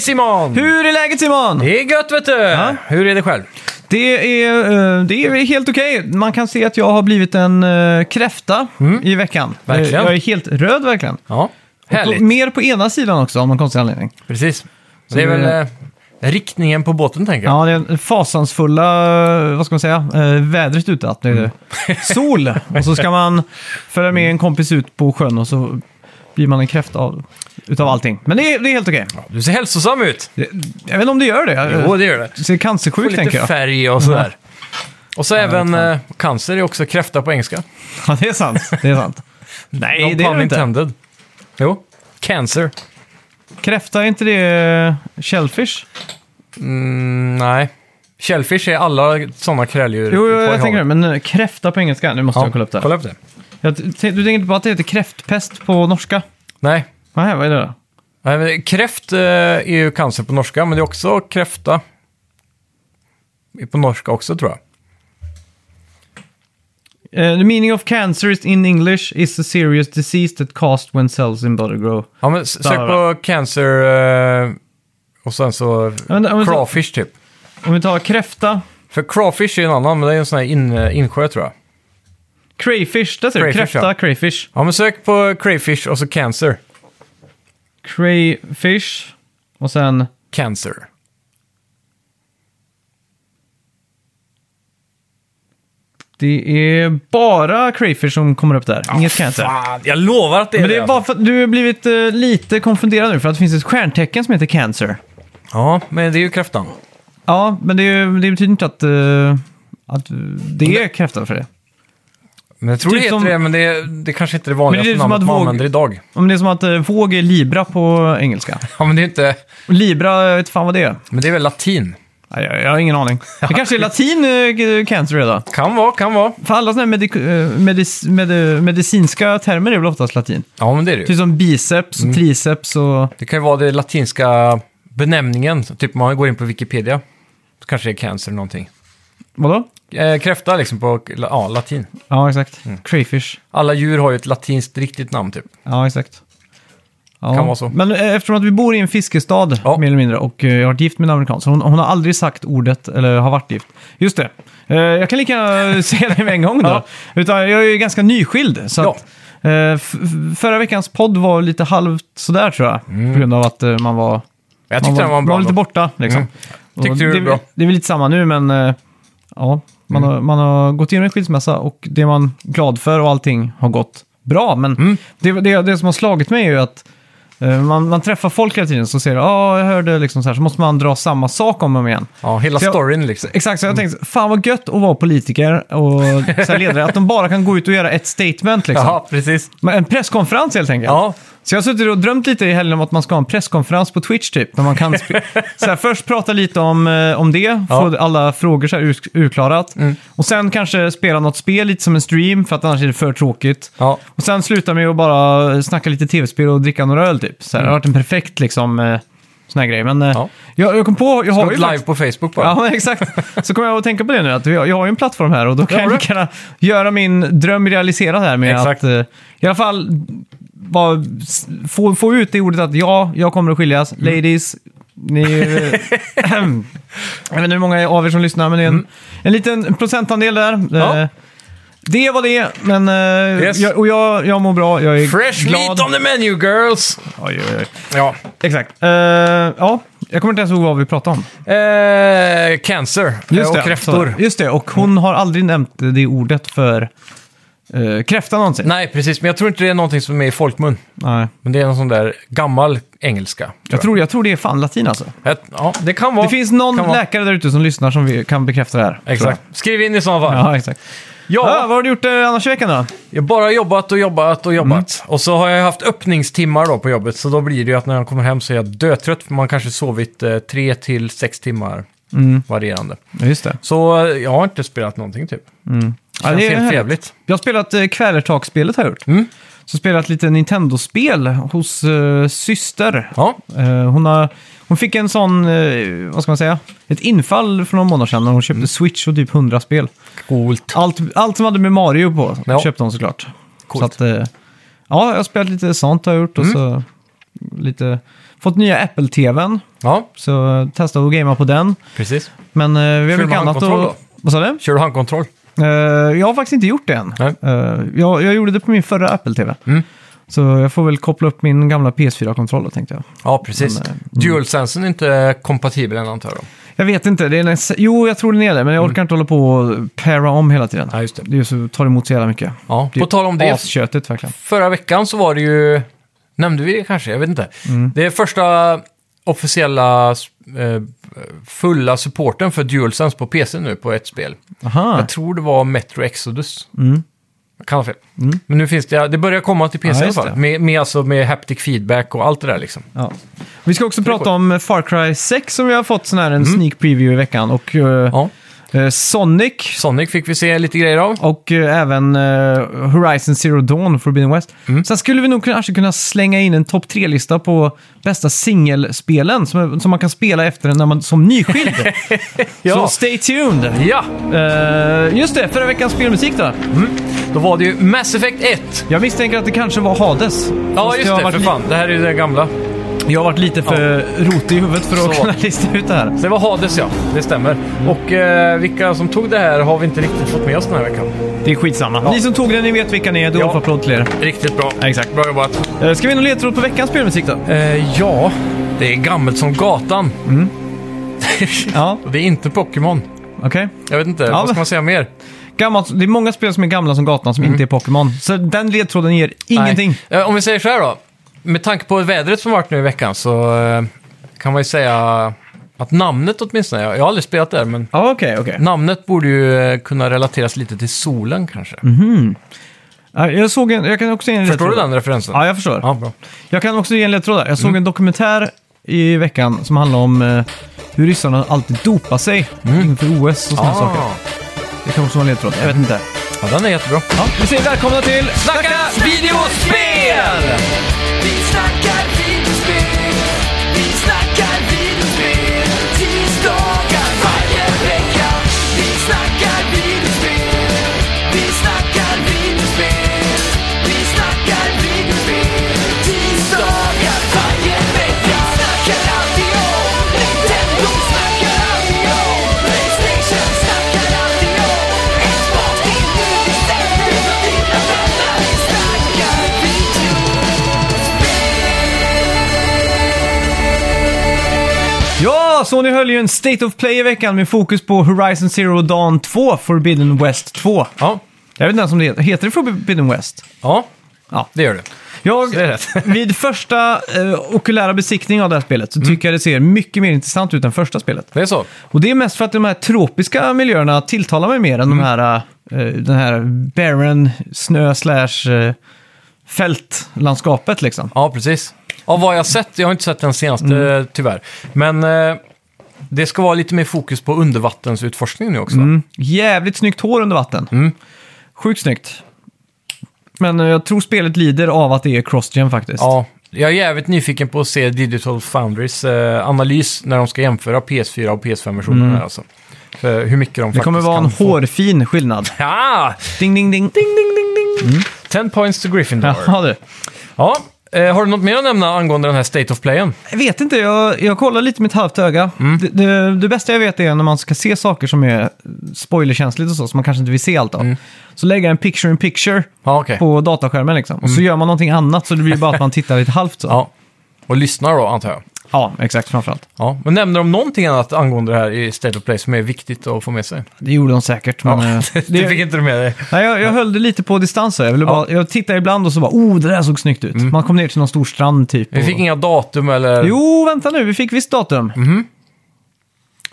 Simon! Hur är läget Simon? Det är gött vet du! Hur är det själv? Det är, eh, det är helt okej. Man kan se att jag har blivit en eh, kräfta i veckan. Mm. Verkligen. Jag är helt röd verkligen. Ja, Och härligt. mer på ena sidan också av någon konstig anledning. Precis. Så det är väl eh, riktningen på båten tänker jag. Ja, det är fasansfulla, eh, vad ska man säga, eh, vädret ute. Att det är Mm. sol. Och så ska man följa med en kompis ut på sjön och så blir man en kräfta av, utav allting. Men det är, det är helt okej. Du ser hälsosam ut. Jag vet inte om det gör det. Jo, det gör det. Jag ser cancersjuk tänker lite jag. färg och sådär. Och så även eh, cancer är också kräfta på engelska. Ja, det är sant. Det är sant. Nej, No det är pun det inte. intended. Jo, cancer. Kräfta, är inte det shellfish? Mm, nej. Shellfish är alla sådana kräldjur. Jo, på jag havet. tänker det. Men eh, kräfta på engelska, nu måste jag kolla upp det. Kolla upp det. Jag, t- du tänker inte på att det heter kräftpest på norska? Nej. Nej, vad är det då? Nej, men Kräft eh, är ju cancer på norska, men det är också kräfta. Är på norska också tror jag. Eh, the meaning of cancer is in English is a serious disease that caused when cells in body grow. Ja, men sök på cancer eh, och sen så men- men crawfish typ. Om vi tar kräfta, För crawfish är en annan, men det är en sån här in, insjö tror jag. crayfish, där ser du. Kräfta, ja. crayfish. Ja, men sök på crayfish och så cancer. Crayfish och sen... Cancer. Det är bara crayfish som kommer upp där, inget cancer. Fan, jag lovar att det är Men det är bara för att du har blivit eh, lite konfunderad nu för att det finns ett stjärntecken som heter cancer. Ja, men det är ju kräftan. Ja, men det, det betyder inte att, eh, att det är kräfta för det. Men jag tror Typ det heter som- det, men det, det kanske inte är det vanligaste Men det är namnet man våg- använder idag. Men det är som att eh, våg är libra på engelska. Ja, men det är inte... Libra, jag vet fan vad det är. Men det är väl latin? Nej, Jag, jag har ingen aning. Det kanske är latin eh, cancer redan. Kan vara, kan vara. För alla sådana här medik- eh, medis, med, medicinska termer är väl oftast latin. Ja, men det är det ju. Typ som biceps, och triceps och... Det kan ju vara det latinska benämningen. Typ man går in på Wikipedia. Så kanske det är cancer någonting. Vadå? Eh, kräfta liksom på ja, latin. Ja, exakt. Crayfish. Alla djur har ju ett latinskt riktigt namn typ. Ja, exakt. Ja. Kan vara så. Men eh, eftersom att vi bor i en fiskestad, Ja. mer eller mindre, och eh, jag har varit gift med en amerikan, så hon, hon har aldrig sagt ordet, eller har varit gift. Just det. Eh, jag kan lika gärna säga det med en gång då. Ja. Utan jag är ju ganska nyskild, så Ja. att, eh, f- f- förra veckans podd var lite halvt sådär tror jag, på grund av att eh, man var, Jag man tyckte den var bra. lite borta. Liksom. Och Tyckte du det det, var bra? det är väl lite samma nu, men eh, ja, man, Mm. har, man har gått igenom en skilsmässa och det är man glad för och allting har gått bra. Men Mm. det, det, det som har slagit mig är ju att eh, man, man träffar folk hela tiden så säger ja, jag hörde liksom så här, så måste man dra samma sak om och om igen. Ja, hela Så jag- storyn liksom. Exakt, så jag tänkte, fan vad gött att vara politiker och så ledare, att de bara kan gå ut och göra ett statement liksom. Ja, precis. Men En presskonferens helt enkelt. Ja, Så jag har suttit och drömt lite i helgen om att man ska ha en presskonferens på Twitch typ. Där man kan så här, först prata lite om, eh, om det, Ja. Mm. få alla frågor så här ur, urklarat. Och sen kanske spela något spel lite som en stream, för att annars är det för tråkigt. ja. Och sen sluta med att bara snacka lite tv-spel och dricka några öl typ. Så här, Det har varit en perfekt liksom, eh, sån här grej. Men eh, Mm. Ja. jag, jag kom på, jag har ju live faktiskt- på Facebook bara. Ja, exakt. Så kommer jag att tänka på det nu, att jag, jag har ju en plattform här och då kan Ja, jag gärna göra min dröm realiserad här med Exakt. att i alla fall bara få, få ut det ordet att ja, jag kommer att skiljas. Mm. Ladies, ni... eh, jag vet inte hur många av er som lyssnar, men det är en, en liten procentandel där. Mm. Ja. Eh, Det var det, men... eh, Yes. jag, och jag, jag mår bra, jag är Fresh glad. meat on the menu girls! Oj, oj, oj. Ja. Exakt. Eh, ja, jag kommer inte ens ihåg vad vi pratade om. Eh, cancer eh, och kräftor. Just det, och hon har aldrig nämnt det ordet för uh, kräfta någonsin. Nej, precis. Men jag tror inte det är någonting som är i folkmun. Nej. Men det är någon sån där gammal engelska. Jag, tror, jag tror det är fan latin alltså. jag. Ja, det kan vara. Det finns någon kan vara. läkare där ute som lyssnar som vi kan bekräfta det här. tror Exakt. Skriv in i sådana jag. fall. Ja, exakt. Ja, Ja, vad har du gjort eh, annars i veckan då? jag har bara jobbat och jobbat och jobbat. Mm. Och så har jag haft öppningstimmar då på jobbet. Så då blir det ju att när jag kommer hem så är jag dötrött. För man kanske sovit eh, tre till sex timmar Mm. varierande. Ja, just det. Så eh, jag har inte spelat någonting typ. Mm. Ja, det är helt jävligt. Jag har spelat uh, Kvälertaksspelet har jag gjort. Mm. Så spelat lite Nintendo-spel hos uh, syster. Ja, Eh, hon, har, hon fick en sån, eh, vad ska man säga, ett infall för några månader sedan när hon köpte Switch och typ 100 spel. coolt. Allt, allt som hade med Mario på Ja. köpte hon såklart. Coolt. Så att, eh, ja, jag har spelat lite sånt har jag gjort och så lite fått nya Apple-TVn, Ja, så jag testade att gamea på den. precis. Men eh, vi har Kör mycket annat handkontroll att... Vad sa du? Kör du handkontroll? Eh, jag har faktiskt inte gjort det än. Eh, jag, jag gjorde det på min förra Apple-TV. Mm. Så jag får väl koppla upp min gamla PS4-kontroll då, tänkte jag. Ja, precis. Men, eh, DualSensen är inte kompatibel än antar jag. Jag vet inte, det är näst... jo jag tror den är det, men jag orkar inte hålla på och para om hela tiden. Mm. Ja, just det. Det så, tar emot så jävla mycket. Ja, Det på tal om det, verkligen. förra veckan så var det ju, nämnde vi det kanske? Jag vet inte. Mm. Det är första officiella eh, fulla supporten för DualSense på PC nu på ett spel. Aha. Jag tror det var Metro Exodus. Mm. Jag kan ha fel. Men nu finns det, det börjar komma till PC Ja, i alla fall. Med, med, alltså, med haptic feedback och allt det där liksom. Ja. Vi ska också prata om Far Cry 6 som vi har fått sån här en sneak preview i veckan. Och eh, Mm. Ja. Eh, Sonic Sonic fick vi se lite grejer av. och eh, även eh, Horizon Zero Dawn Forbidden West. Mm. Sen skulle vi nog kanske kunna slänga in en topp 3-lista på bästa singelspelen som, som man kan spela efter när man, som nyskild. Ja. Så stay tuned! Ja, Eh, just det, förra veckans spelmusik då. då var det ju Mass Effect 1. Jag misstänker att det kanske var Hades. Ja, just det, för fan. Det här är ju det gamla. Jag har varit lite för rotig i huvudet för att Så. kunna lista ut det här. Det var Hades ja, det stämmer. Och eh, vilka som tog det här har vi inte riktigt fått med oss den här veckan. Det är skitsamma. Ni som tog den, ni vet vilka ni är. Ja. Dolph-applåd till er. Riktigt bra. Exakt. Bra jobbat. Eh, Ska vi och ledtråd på veckans spelmusik då? Eh, ja, det är gammalt som gatan. Ja, Och det är inte Pokémon. okej. Jag vet inte, Ja, vad ska man säga mer? Gammalt, det är många spel som är gamla som gatan som inte är Pokémon. Så den ledtråden ger ingenting. Nej. Eh, Om vi säger så här då. Med tanke på vädret som varit nu i veckan så eh, kan man ju säga att namnet åtminstone, jag jag har aldrig spelat där, men Ja, okej, okej. namnet borde ju eh, kunna relateras lite till solen kanske. Ja, Jag såg en, jag kan också ge en Förstår du ledtråd. den referensen? Ja, jag förstår. Ja, bra. Jag kan också ge en ledtråd där. Jag såg Mm. en dokumentär i veckan som handlar om eh, hur ryssarna alltid dopar sig inför OS och sådana saker. Mm. Ah. Det kan också vara en ledtråd. Jag vet inte. Ja, den är jättebra. Ja, vi säger välkomna till Snacka videospel! Vi snackar Ja, Sony höll ju en State of Play i veckan med fokus på Horizon Zero Dawn 2, Forbidden West 2. Ja. Jag vet inte ens om det heter. Heter det Forbidden West? ja, Ja. det gör det. Jag, Det är rätt. vid första eh, okulära besiktning av det här spelet Mm. så tycker jag det ser mycket mer intressant ut än första spelet. Det är så. Och det är mest för att de här tropiska miljöerna tilltalar mig mer än Mm. de här, eh, den här barren snö slash eh, fältlandskapet liksom. Ja, precis. Av vad jag har sett, jag har inte sett den senaste Mm. tyvärr, men eh, det ska vara lite mer fokus på undervattensutforskning nu också. Mm. Jävligt snyggt hår under vatten. Mm. Sjukt snyggt. Men eh, jag tror spelet lider av att det är cross-gen faktiskt. Ja, jag är jävligt nyfiken på att se Digital Foundries eh, analys när de ska jämföra PS4 och PS5-versionen här alltså. För hur mycket de Mm. det faktiskt kommer vara en kan få. hårfin skillnad. Ja! Ding, ding, ding. Ding, ding, ding, ding. 10 points to Gryffindor. Ja, du. Ja, eh, har du något mer att nämna angående den här State of Playen? Jag vet inte, jag, jag kollar lite med ett halvt öga. Mm. Det, det, det bästa jag vet är när man ska se saker som är spoilerkänsligt och så, som man kanske inte vill se allt av. Så lägga en picture in picture Ja, okej. på dataskärmen liksom. Och så gör man någonting annat så det blir bara att man tittar lite halvt så. Ja. Och lyssnar då, antar jag. Exakt framförallt. Ja. Men nämner de någonting annat angående det här i State of Play som är viktigt att få med sig? Det gjorde de säkert. Men, Ja, eh, det, det, fick inte du med dig. nej, jag, jag höll det lite på distans. Jag, ville bara, jag tittar ibland och så bara, oh, det där såg snyggt ut. Man kom ner till någon stor strand typ. Mm. Vi fick och... inga datum eller... Jo, vänta nu, vi fick visst datum.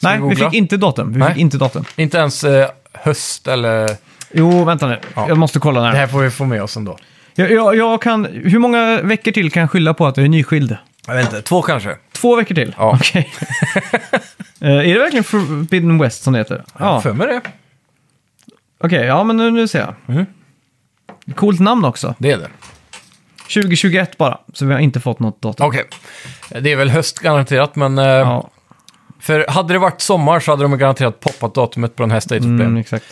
Nej, vi vi fick inte datum. Vi Nej. fick inte datum. Inte ens eh, höst eller... Jo, vänta nu. Ja. Jag måste kolla Det när. här får vi få med oss ändå. Jag, jag, jag kan, hur många veckor till kan jag skylla på att jag är nyskild? Jag vet inte, två kanske? Två veckor till? Ja. Okej. Eh, är det verkligen Forbidden West som det heter? Ja. För mig det. Okej, ja men nu, nu ser jag. Mm. Coolt namn också. Det är det. 2021 bara, så vi har inte fått något datum. Okej. Det är väl höst garanterat, men... Eh, Ja, För hade det varit sommar så hade de garanterat poppat datumet på den här State of Play. mm, exakt.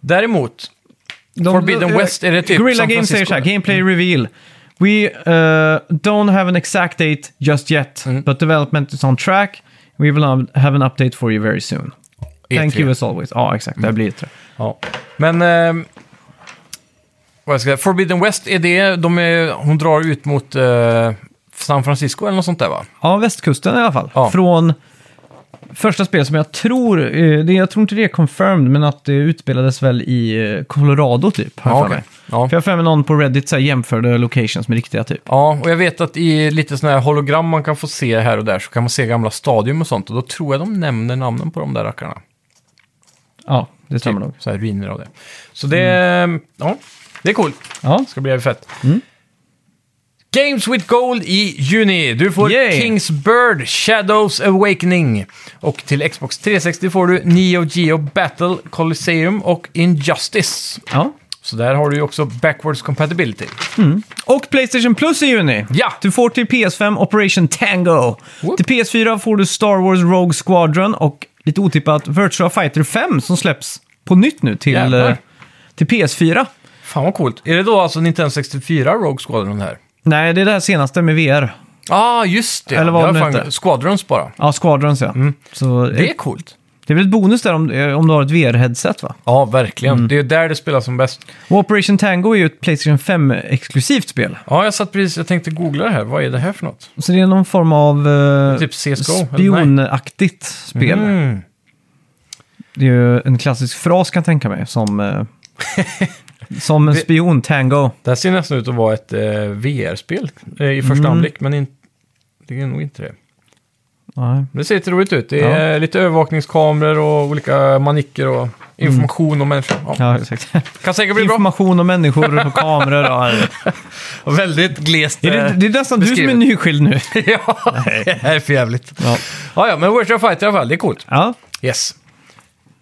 Däremot, De- Forbidden eh, West, är det typ Gorilla San Games säger Francisco? så här, Gameplay Reveal. We uh, don't have an exact date just yet, Mm. but development is on track. We will have an update for you very soon. Thank E3. you as always. Ja, exakt. Det blir det. Ja. Men... ehm, vad jag ska säga, Forbidden West, är det... De är, hon drar ut mot eh, San Francisco eller något sånt där va? Ja, västkusten i alla fall. Ja. Från första spelet som jag tror, eh, det, jag tror inte det är confirmed, men att det utspelades väl i eh, Colorado typ. Har jag Ja, för okej. mig. Ja. För jag har för mig någon på Reddit så här, jämförde locations med riktiga typ. Ja, och jag vet att i lite sådana här hologram man kan få se här och där så kan man se gamla stadium och sånt. Och då tror jag de nämner namnen på de där rackarna. Ja, det stämmer nog. Så här ruiner av det. Så det, ja, det är coolt. Ja, Ska bli jävligt fett. Mm. Games with Gold i juni. Du får Yay! Kings Bird, Shadows Awakening. Och till Xbox 360 får du Neo Geo Battle Coliseum och Injustice. ja. Så där har du ju också backwards compatibility. Och Playstation Plus i juni. Ja! Du får till PS5 Operation Tango. Whoop. Till PS4 får du Star Wars Rogue Squadron och lite otippat Virtua Fighter 5 som släpps på nytt nu till, Jävlar. eh, till PS4. Fan vad coolt. Är det då alltså Nintendo 64 Rogue Squadron här? Nej, det är det här senaste med VR. Ja, ah, just det. Eller vad det fan-. Squadrons bara. Ja, Squadrons ja. Så Det det är coolt. är väl ett bonus där om, eh, om du har ett VR-headset va? Ja, verkligen. Mm. Det är där det spelas som bäst. Och Operation Tango är ju ett Playstation 5-exklusivt spel. Ja, jag satt precis, jag tänkte googla det här. Vad är det här för något? Så det är någon form av eh, Typ CSGO? spionaktigt spel. Mm. Det är ju en klassisk fras kan jag tänka mig, som, eh, som en Det- spion, Tango. Det här ser nästan ut att vara ett eh, VR-spel eh, i första Mm. anblick, men in, det är nog inte det. Nej. Det ser lite roligt ut. Det är lite övervakningskameror och olika manicker och information om människor. Ja. Ja, exakt. Kan säkert bli bra. Information om människor och kameror. Ja. Och väldigt glest. Är det, eh, det är nästan du som är beskrivet. nyskild nu. ja, det här är för jävligt. Ja. Ja, ja, men Virtua Fighter i alla fall, det är coolt. ja. Yes.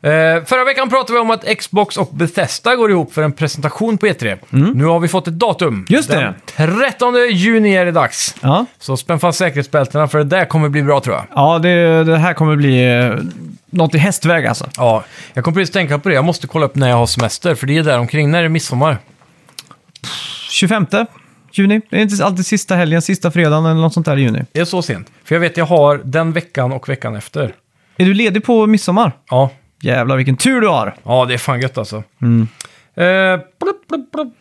Eh, förra veckan pratade vi om att Xbox och Bethesda går ihop för en presentation på E3. Nu har vi fått ett datum. Mm. Just det. Den 13 juni är det dags. Ja, Så spänn fast säkerhetsbältena för det där kommer bli bra tror jag. ja det, det här kommer bli eh, något i hästväg alltså. Ja, jag kom precis tänka på det. Jag måste kolla upp när jag har semester, för det är där omkring. När är det midsommar? 25 juni. Det är inte alltid sista helgen, sista fredagen eller något sånt där i juni. Det är så sent. För jag vet jag har den veckan och veckan efter. Är du ledig på midsommar? Ja, Jävlar vilken tur du har. ja det är fan gött alltså. Mm. Eh, plupp, plupp, plupp.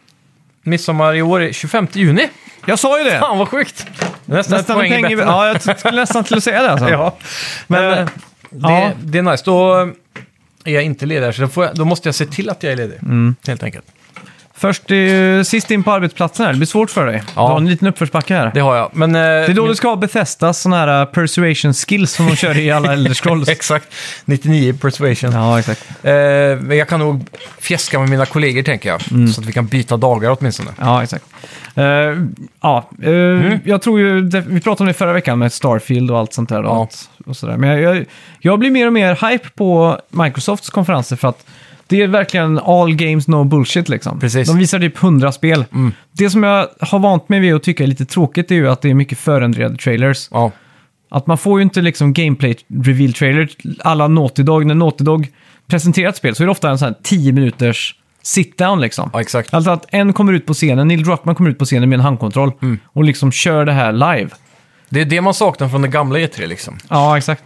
Midsommar i år är 25 juni. Jag sa ju det! Fan vad sjukt! Nästan, Nästan poäng i... bättre. Ja, jag skulle nästan till att säga det alltså. Ja, men Men, eh, det, ja. det är nice. Då eh, är jag inte ledig så då, jag, då måste jag se till att jag är ledig. Mm. Helt enkelt. Först eh, sist in på arbetsplatsen här. Det blir svårt för dig. Ja. Du har en liten uppförsbacke här. Det har jag. Men, eh, Det är då du ska ha Bethesdas sådana här uh, persuasion skills som de kör i alla Elder Scrolls. Exakt. 99 persuasion. ja, exakt. Eh, men jag kan nog fjäska med mina kollegor, tänker jag. Mm. Så att vi kan byta dagar åtminstone. Ja, exakt. Eh, ja, eh, Mm. jag tror ju, det, vi pratade om det förra veckan med Starfield och allt sånt där. Och, Ja. och sådär. Men jag, jag, jag blir mer och mer hype på Microsofts konferenser för att det är verkligen all games, no bullshit liksom. Precis. De visar typ 100 spel. Mm. Det som jag har vant mig vid att tycka är lite tråkigt är ju att det är mycket förändrade trailers. Ja, Att man får ju inte liksom gameplay reveal trailer alla Naughty Dog. När Naughty Dog presenterar ett spel så är det ofta en sån här 10 minuters sit down liksom. ja exakt. Alltså att en kommer ut på scenen, Neil Druckmann kommer ut på scenen med en handkontroll Mm. och liksom kör det här live. Det är det man saknar från det gamla E3 liksom. Ja, exakt.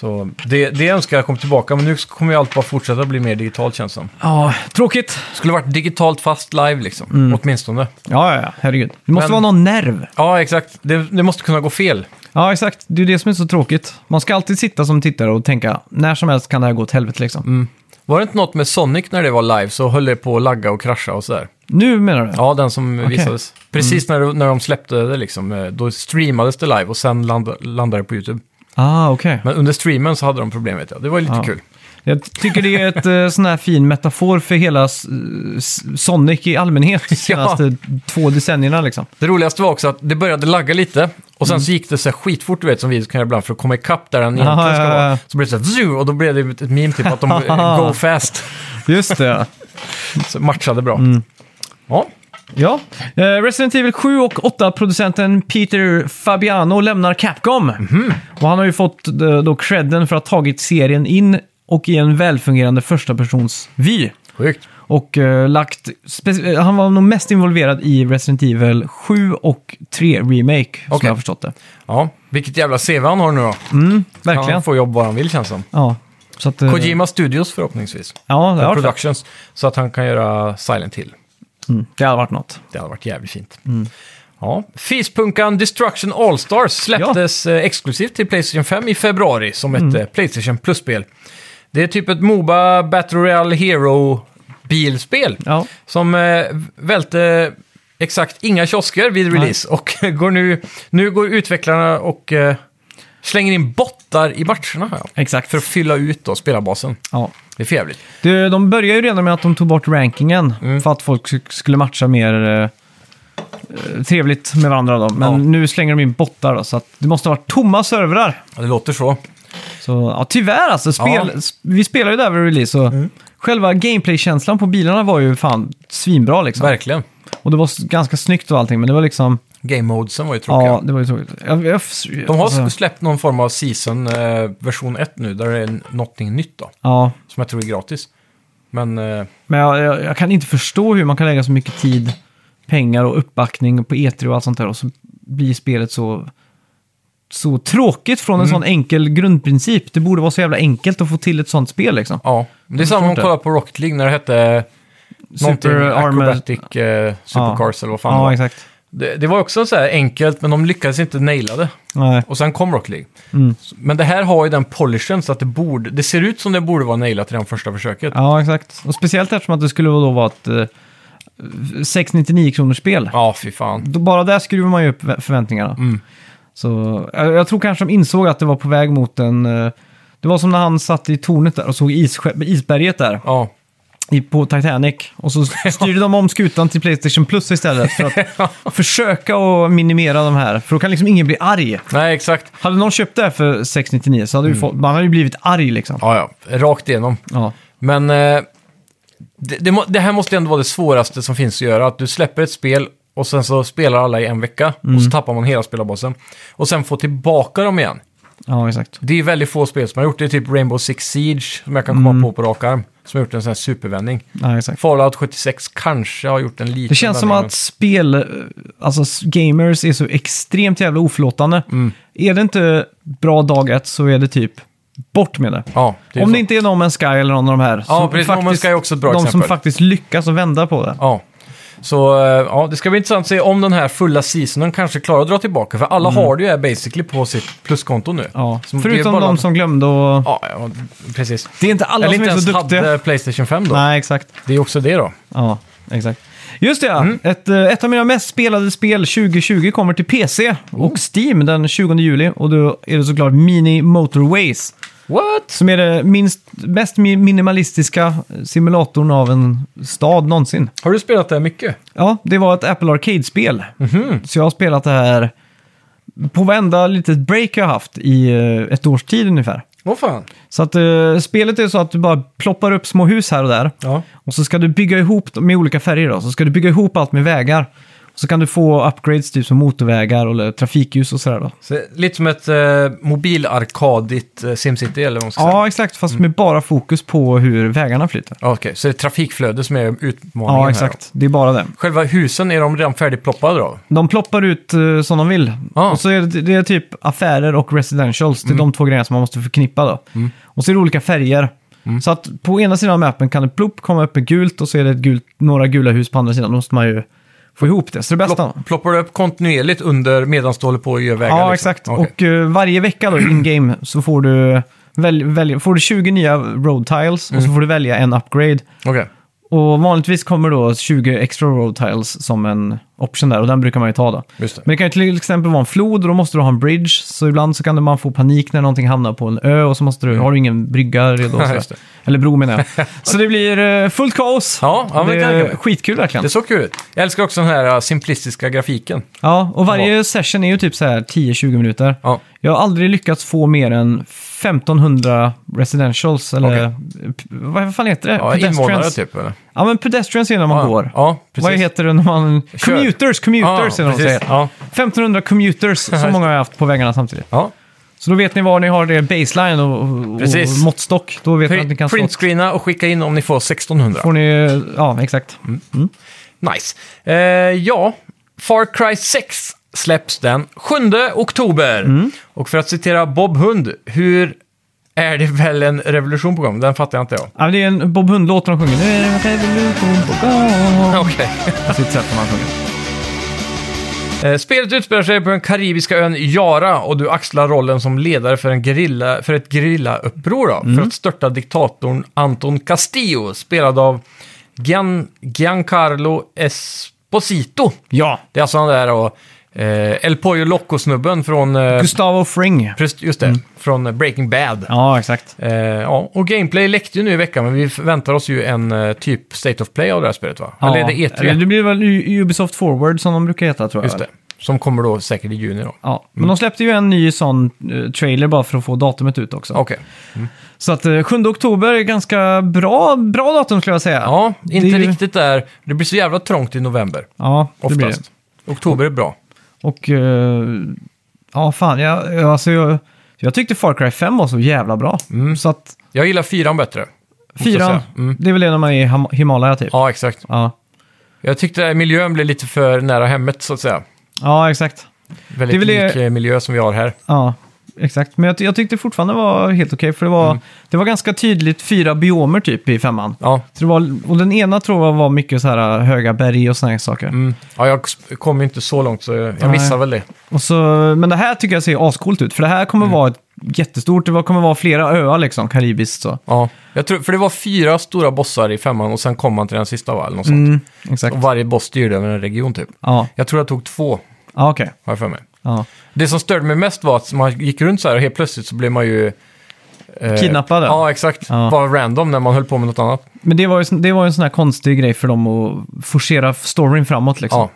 Så det, det önskar jag kom tillbaka, men nu kommer ju allt bara fortsätta bli mer digitalt känns som. Ja, tråkigt. Skulle varit digitalt fast live liksom, åtminstone. Ja, ja, ja, herregud. Det måste Men- vara någon nerv. Ja, exakt. Det, det måste kunna gå fel. Ja, exakt. Det är det som är så tråkigt. Man ska alltid sitta som tittare och tänka, när som helst kan det här gå åt helvete liksom. Mm. Var det inte något med Sonic när det var live så höll det på att lagga och krascha och sådär? Nu menar du? Ja, den som visades. Precis när, när de släppte det liksom, eh, då streamades det live och sen land, landade det på YouTube. Ah, okej. Men under streamen så hade de problem vet jag. Det var ju lite Ja. kul. Jag tycker det är ett eh, sån här fin metafor för hela s- s- Sonic i allmänhet de senaste två decennierna liksom. Det roligaste var också att det började lagga lite och sen så gick det så här skitfort, du vet, som vi kan göra ibland för att komma ikapp där den egentligen Aha, ska ja, ja, ja. vara. Så blev det så här, "Zoo", och då blev det ett meme typ att de eh, go fast. Just det. Så matchade bra. Mm. Ja, Ja, eh, Resident Evil 7 och 8-producenten Peter Fabiano lämnar Capcom. Mhm. Och han har ju fått eh, då credden för att ha tagit serien in och i en välfungerande första persons vy. Sjukt. Och eh, lagt... eh, han var nog mest involverad i Resident Evil 7 och 3 Remake, som Okej. jag har förstått det. Ja, vilket jävla CV han har nu då. Verkligen. Han får jobb var han vill känns som. Ja. Så att, eh, Kojima Studios förhoppningsvis. Ja, det har varit Productions. Så att han kan göra Silent Hill. Mm, Det hade varit något. Det hade varit jävligt fint. Mm. Ja. Fispunkan Destruction All-Stars släpptes eh, exklusivt till Playstation 5 i februari som ett Mm. eh, Playstation Plus-spel. Det är typ ett Moba Battle Royale Hero-bilspel Ja. som eh, välte exakt inga kiosker vid release. Och går nu, nu går utvecklarna och eh, slänger in bottar i matcherna här, Exakt. för att fylla ut då spelarbasen. Ja. Det är för jävligt. Det, de började ju redan med att de tog bort rankingen Mm. för att folk sk- skulle matcha mer eh, eh, trevligt med varandra. Då. Men Ja. nu slänger de in bottar då, så att det måste ha varit tomma servrar. Ja, det låter så. Så ja, tyvärr alltså. Spel, Ja. Mm. s- Vi spelade ju där vid release och själva gameplay-känslan på bilarna var ju fan svinbra liksom. Verkligen. Och det var s- ganska snyggt och allting, men det var liksom... Game modesen var ju tråkiga. Ja, det var ju tråkigt. Jag, jag, De har alltså, släppt någon form av season eh, version 1 nu, där det är någonting nytt då. Ja, Som jag tror är gratis. Men eh, men jag, jag, jag kan inte förstå hur man kan lägga så mycket tid, pengar och uppbackning på E3 och allt sånt där och så blir spelet så, så tråkigt från en Mm. sån enkel grundprincip. Det borde vara så jävla enkelt att få till ett sånt spel liksom. ja, det är samma om man förstår kollar på Rocket League när det hette någonting Super Armored... Acrobatic eh, Supercars eller vad fan det Ja, var. exakt. Det, det var också så här enkelt, men de lyckades inte naila det. Nej. Och sen kom Rocket League. Mm. Men det här har ju den polishen så att det borde, det ser ut som det borde vara nailat redan första försöket. Ja, exakt. Och speciellt eftersom att det skulle då vara ett eh, 699 kronors spel. Ja, fy fan. Då Bara där skruvar man ju upp förväntningarna. Mm. Så jag, jag tror kanske de insåg att det var på väg mot en... eh, Det var som när han satt i tornet där och såg isskepp- isberget där Ja, i, på Titanic. Och så styrde de om skutan till Playstation Plus istället för att försöka att minimera de här. För då kan liksom ingen bli arg. nej exakt. Hade någon köpt det här för 699 så hade ju folk, man hade ju blivit arg liksom. Ja, ja, rakt igenom. Ja, Men eh, det, det, må- det här måste ju ändå vara det svåraste som finns att göra. Att du släpper ett spel och sen så spelar alla i en vecka och Mm. så tappar man hela spelarbasen. Och sen få tillbaka dem igen. ja exakt. Det är väldigt få spel som har gjort det. Typ Rainbow Six Siege som jag kan komma Mm. på på rak arm. Som har gjort en sån här supervändning. Ja, exakt. Fallout 76 kanske har gjort en liten Det känns som vändning, att spel, alltså gamers är så extremt jävla oförlåtande. Mm. Är det inte bra dag ett så är det typ bort med det. Ja, det Om så. det inte är Man's Sky eller någon av de här. Ja, som precis. Man's Sky är också ett bra De som exempel. faktiskt lyckas att vända på det. Ja. Så eh, ja, det ska bli intressant att se om den här fulla seasonen kanske klarar att dra tillbaka. För alla har det ju här basically på sitt pluskonto nu. Mm. Ja. Så det är Förutom bara- de som glömde och... Ja, ja, precis. Det är inte alla Eller som inte är så duktiga. hade Playstation 5 då. Nej, exakt. Det är också det då. Ja, exakt. Just det, ja. Mm. ett, eh, ett av mina mest spelade spel 2020 kommer till PC Oh. och Steam den 20 juli. Och då är det såklart Mini Motorways. What? Som är det minst, mest mi- minimalistiska simulatorn av en stad någonsin. Har du spelat det här mycket? Ja, det var ett Apple Arcade-spel. Mhm. Så jag har spelat det här på varenda litet break jag har haft i eh, ett års tid ungefär. Vad fan? Så att eh, spelet är så att du bara ploppar upp små hus här och där. Ja. Och så ska du bygga ihop dem med olika färger då. Så ska du bygga ihop allt med vägar. Och så kan du få upgrades typ som motorvägar eller trafikljus och sådär då. Så, lite som ett eh, mobilarkadigt eh, SimCity eller vad man ska säga. Ja, exakt. Fast med bara fokus på hur vägarna flyter. Okej, så det är trafikflöde som är utmaningen Ja, här exakt. Det är bara det. Själva husen, är de redan färdigploppade då? De ploppar ut eh, som de vill. Ah. Och så är det, det är typ affärer och residentials. Det är de två grejerna som man måste förknippa då. Och så är det olika färger. Så att på ena sidan av mappen kan det plopp komma upp med gult och så är det gult, några gula hus på andra sidan. Då måste man ju få ihop det. Så det bästa. Plopp, ploppar du upp kontinuerligt under medan du håller på och gör vägar? Ja, liksom? exakt. Okej. Och eh, varje vecka då in-game så får du, välj, välj, får du 20 nya road tiles och så får du välja en upgrade. Okej. Och vanligtvis kommer då 20 extra road tiles som en option där och den brukar man ju ta då. Just det. Men det kan ju till exempel vara en flod och då måste du ha en bridge. Så ibland så kan man få panik när någonting hamnar på en ö och så måste du, har du ingen brygga redo. det. Eller bro menar jag. så det blir eh, fullt kaos. Ja, ja, men det det kan jag är tänka mig. skitkul verkligen. Det såg kul ut. Jag älskar också den här uh, simplistiska grafiken. Ja, och varje session är ju typ så här 10-20 minuter. Ja. Jag har aldrig lyckats få mer än 1500 residentials, eller p- vad fan heter det? Ja, invånare typ, eller? Ja, men pedestrians är när man ja, går. Ja, precis. vad heter det när man... Kör. Commuters, commuters ja, är det de precis. säger. Ja. 1500 commuters, så många har jag haft på vägarna samtidigt. ja. Så då vet ni var ni har det baseline och, och Precis. måttstock. Då vet ni att ni kan slå. Printscreena och skicka in om ni får 1600. Får ni, ja exakt. Nice. Eh, ja, Far Cry 6 släpps den 7 oktober. Mm. Och för att citera Bob Hund, hur är det väl en revolution på gång? Den fattar jag inte jag. Ja, det är en Bob Hund-låt de sjunger. Nu är det en revolution på gång. Okej. På sitt sätt som han sjunger. Eh, Spelet utspelar sig på den karibiska ön Jara och du axlar rollen som ledare för, en gerilla, för ett gerillauppror då, Mm. för att störta diktatorn Anton Castillo, spelad av Gian, Giancarlo Esposito. Ja, Det är alltså han där och eh, El Pollo Loco-snubben från, eh, Gustavo Fring. just just det, från eh, Breaking Bad. Ja. Ja, exakt. Eh, ja, och Gameplay läckte ju nu i veckan, men vi förväntar oss ju en eh, typ State of Play av det här spelet va? Eller är det E3? Eller det blir väl Ubisoft Forward som de brukar heta tror jag. Just det. Som kommer då säkert i juni då. Ja, men de släppte ju en ny sån eh, trailer bara för att få datumet ut också. Okej. Så att eh, 7 oktober är ganska bra, bra datum skulle jag säga. Ja, inte ju- riktigt där. Det blir så jävla trångt i november. Ja, det blir det. Oftast. Oktober är bra. Och eh, ja, fan, jag, jag- alltså, jag, jag tyckte Far Cry 5 var så jävla bra. Så att Jag gillar fyran bättre. måste jag fyran, säga. Mm. det är väl det när man är i Ham- Himalaya typ. Ja, exakt. Ja, Jag tyckte miljön blev lite för nära hemmet, så att säga. ja exakt. Väldigt Det är väl lik det- eh, miljö som vi har här. Ja, exakt. Men jag, jag tyckte fortfarande det var helt okej, för det var, Mm. det var ganska tydligt fyra biomer typ i femman. Ja, Så det var, och den ena tror jag var mycket så här höga berg och såna här saker. mm. ja jag kom ju inte så långt, så jag Nej. missade väl det. Och så, men det här tycker jag ser ascoolt ut, för det här kommer Mm. vara ett jättestort, det kommer vara flera öar liksom, karibiskt så. Ja, jag tror, för det var fyra stora bossar i femman och sen kom man till den sista, va? Eller något sånt. Mm, exakt. Och varje boss styrde över en region, typ. Ja, Jag tror jag tog två, ja okej. har jag för mig. Ja. Det som störde mig mest var att man gick runt så här och helt plötsligt så blev man ju... eh, Kidnappade? Ja, exakt. Ja. Bara random när man höll på med något annat. Men det var, ju, det var ju en sån här konstig grej för dem att forcera storyn framåt liksom. Ja,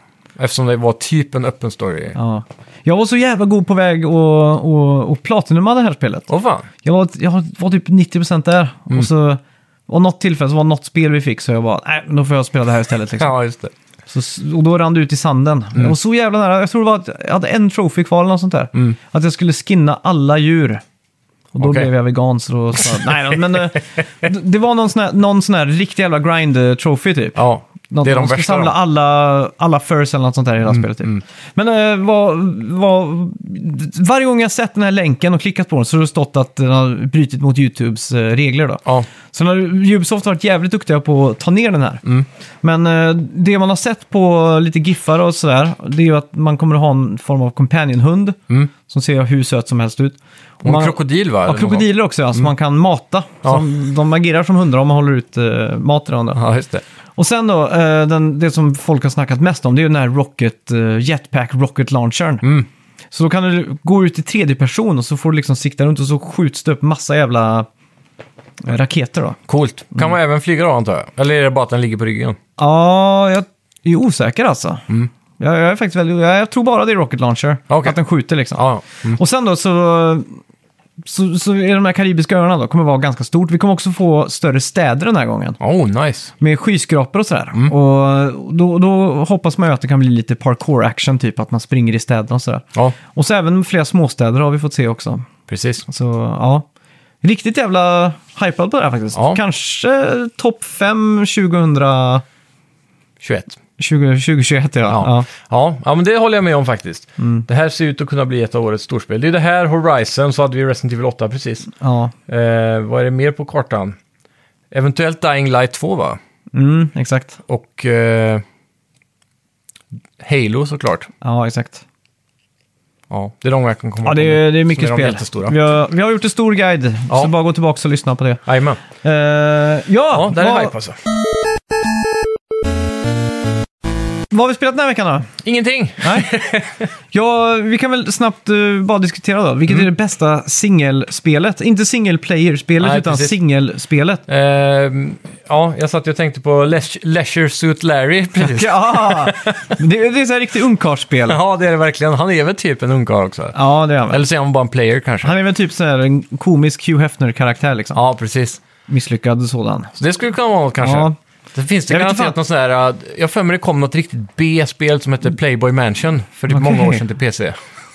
eftersom det var typ en öppen story. Ja. Jag var så jävla god på väg och, och, och platinuma det här spelet. Åh fan. Jag var, jag var typ 90% där. Mm. Och så... Och något tillfälle så var något spel vi fick så jag bara, nej, då får jag spela det här istället. Liksom. Ja, just det. Så, och då rann det ut i sanden. Mm. Jag var så jävla nära. Jag tror det var att jag hade en trophy kvar eller något sånt där. Mm. Att jag skulle skinna alla djur. Och då Okej. blev jag vegan så då sa nej men eh, det- det var någon sån här, någon sån här riktig jävla grind-trophy typ. Ja, Något, det är de man ska värsta. samla. Mm, alla, alla furs eller något sånt där i hela spelet. Typ. Men eh, vad, vad, varje gång jag sett den här länken och klickat på den så har det stått att den har brutit mot YouTubes eh, regler. Då. Ja, Så när Ubisoft har varit jävligt duktiga på att ta ner den här. Mm. Men eh, det man har sett på lite giffar och sådär, det är ju att man kommer att ha en form av companion-hund Mm. som ser hur söt som helst ut. och man, krokodil va? Ja, krokodiler också, alltså man kan mata. Mm. Ja. Som, de agerar som hundar om man håller ut uh, mat i dem. Ja, just det. Och sen då, eh, den, det som folk har snackat mest om, det är ju den här Rocket, eh, Jetpack Rocket Launchern. Mm. Så då kan du gå ut i tredje person och så får du liksom sikta runt och så skjuts det upp massa jävla eh, raketer då. Coolt. Kan man även flyga då antar jag? Eller är det bara att den ligger på ryggen? Ja, jag är osäker alltså. Jag, jag är faktiskt väldigt, jag, jag tror bara det är Rocket Launcher. Okej. Att den skjuter liksom. Ja. Mm. Och sen då så, så, så är de här karibiska öarna då, kommer vara ganska stort. Vi kommer också få större städer den här gången. Oh, nice. Med skyskrapor och sådär. Mm. Och då, då hoppas man ju att det kan bli lite parkour-action, typ att man springer i städerna och sådär. Ja, Och så även flera småstäder har vi fått se också. precis. Så ja, riktigt jävla hypad på det här faktiskt. Ja. Kanske topp 5 2000, 21. 20, 2021 ja. Ja. ja. Ja, men det håller jag med om faktiskt. Mm. Det här ser ut att kunna bli ett av årets storspel. Det är det här, Horizon, så hade vi Resident Evil 8 precis. ja. Eh, vad är det mer på kartan? Eventuellt Dying Light 2 va? Mm, exakt. Och eh, Halo såklart. Ja, exakt. Ja, det är de jag kan komma Ja, det är, det är mycket är spel. Vi har, vi har gjort en stor guide, Ja. så bara gå tillbaka och lyssna på det. Jajamän. Eh, ja, Ja, där är vad, hype alltså. Vad har vi spelat den här veckan då? Ingenting. Nej. ja, vi kan väl snabbt eh, bara diskutera då. Vilket är det bästa singelspelet? Inte single player-spelet, Nej, utan precis. singelspelet. Ehm, ja, jag satt och tänkte på Les- Leisure Suit Larry precis. Ja, det, det är så här riktigt ungkarlsspel. Ja, det är det verkligen. Han är väl typ en ungkarl också. Ja, det är han väl. Eller så är han bara en player kanske. Han är väl typ så här en komisk Hugh Hefner-karaktär liksom. Ja, precis. Misslyckad sådan. Så det skulle kunna vara något kanske. Ja. Det finns det Jag garanterat något sånt här, uh, jag för mig det kom något riktigt B-spel som hette Playboy Mansion för typ Okej. många år sedan till PC.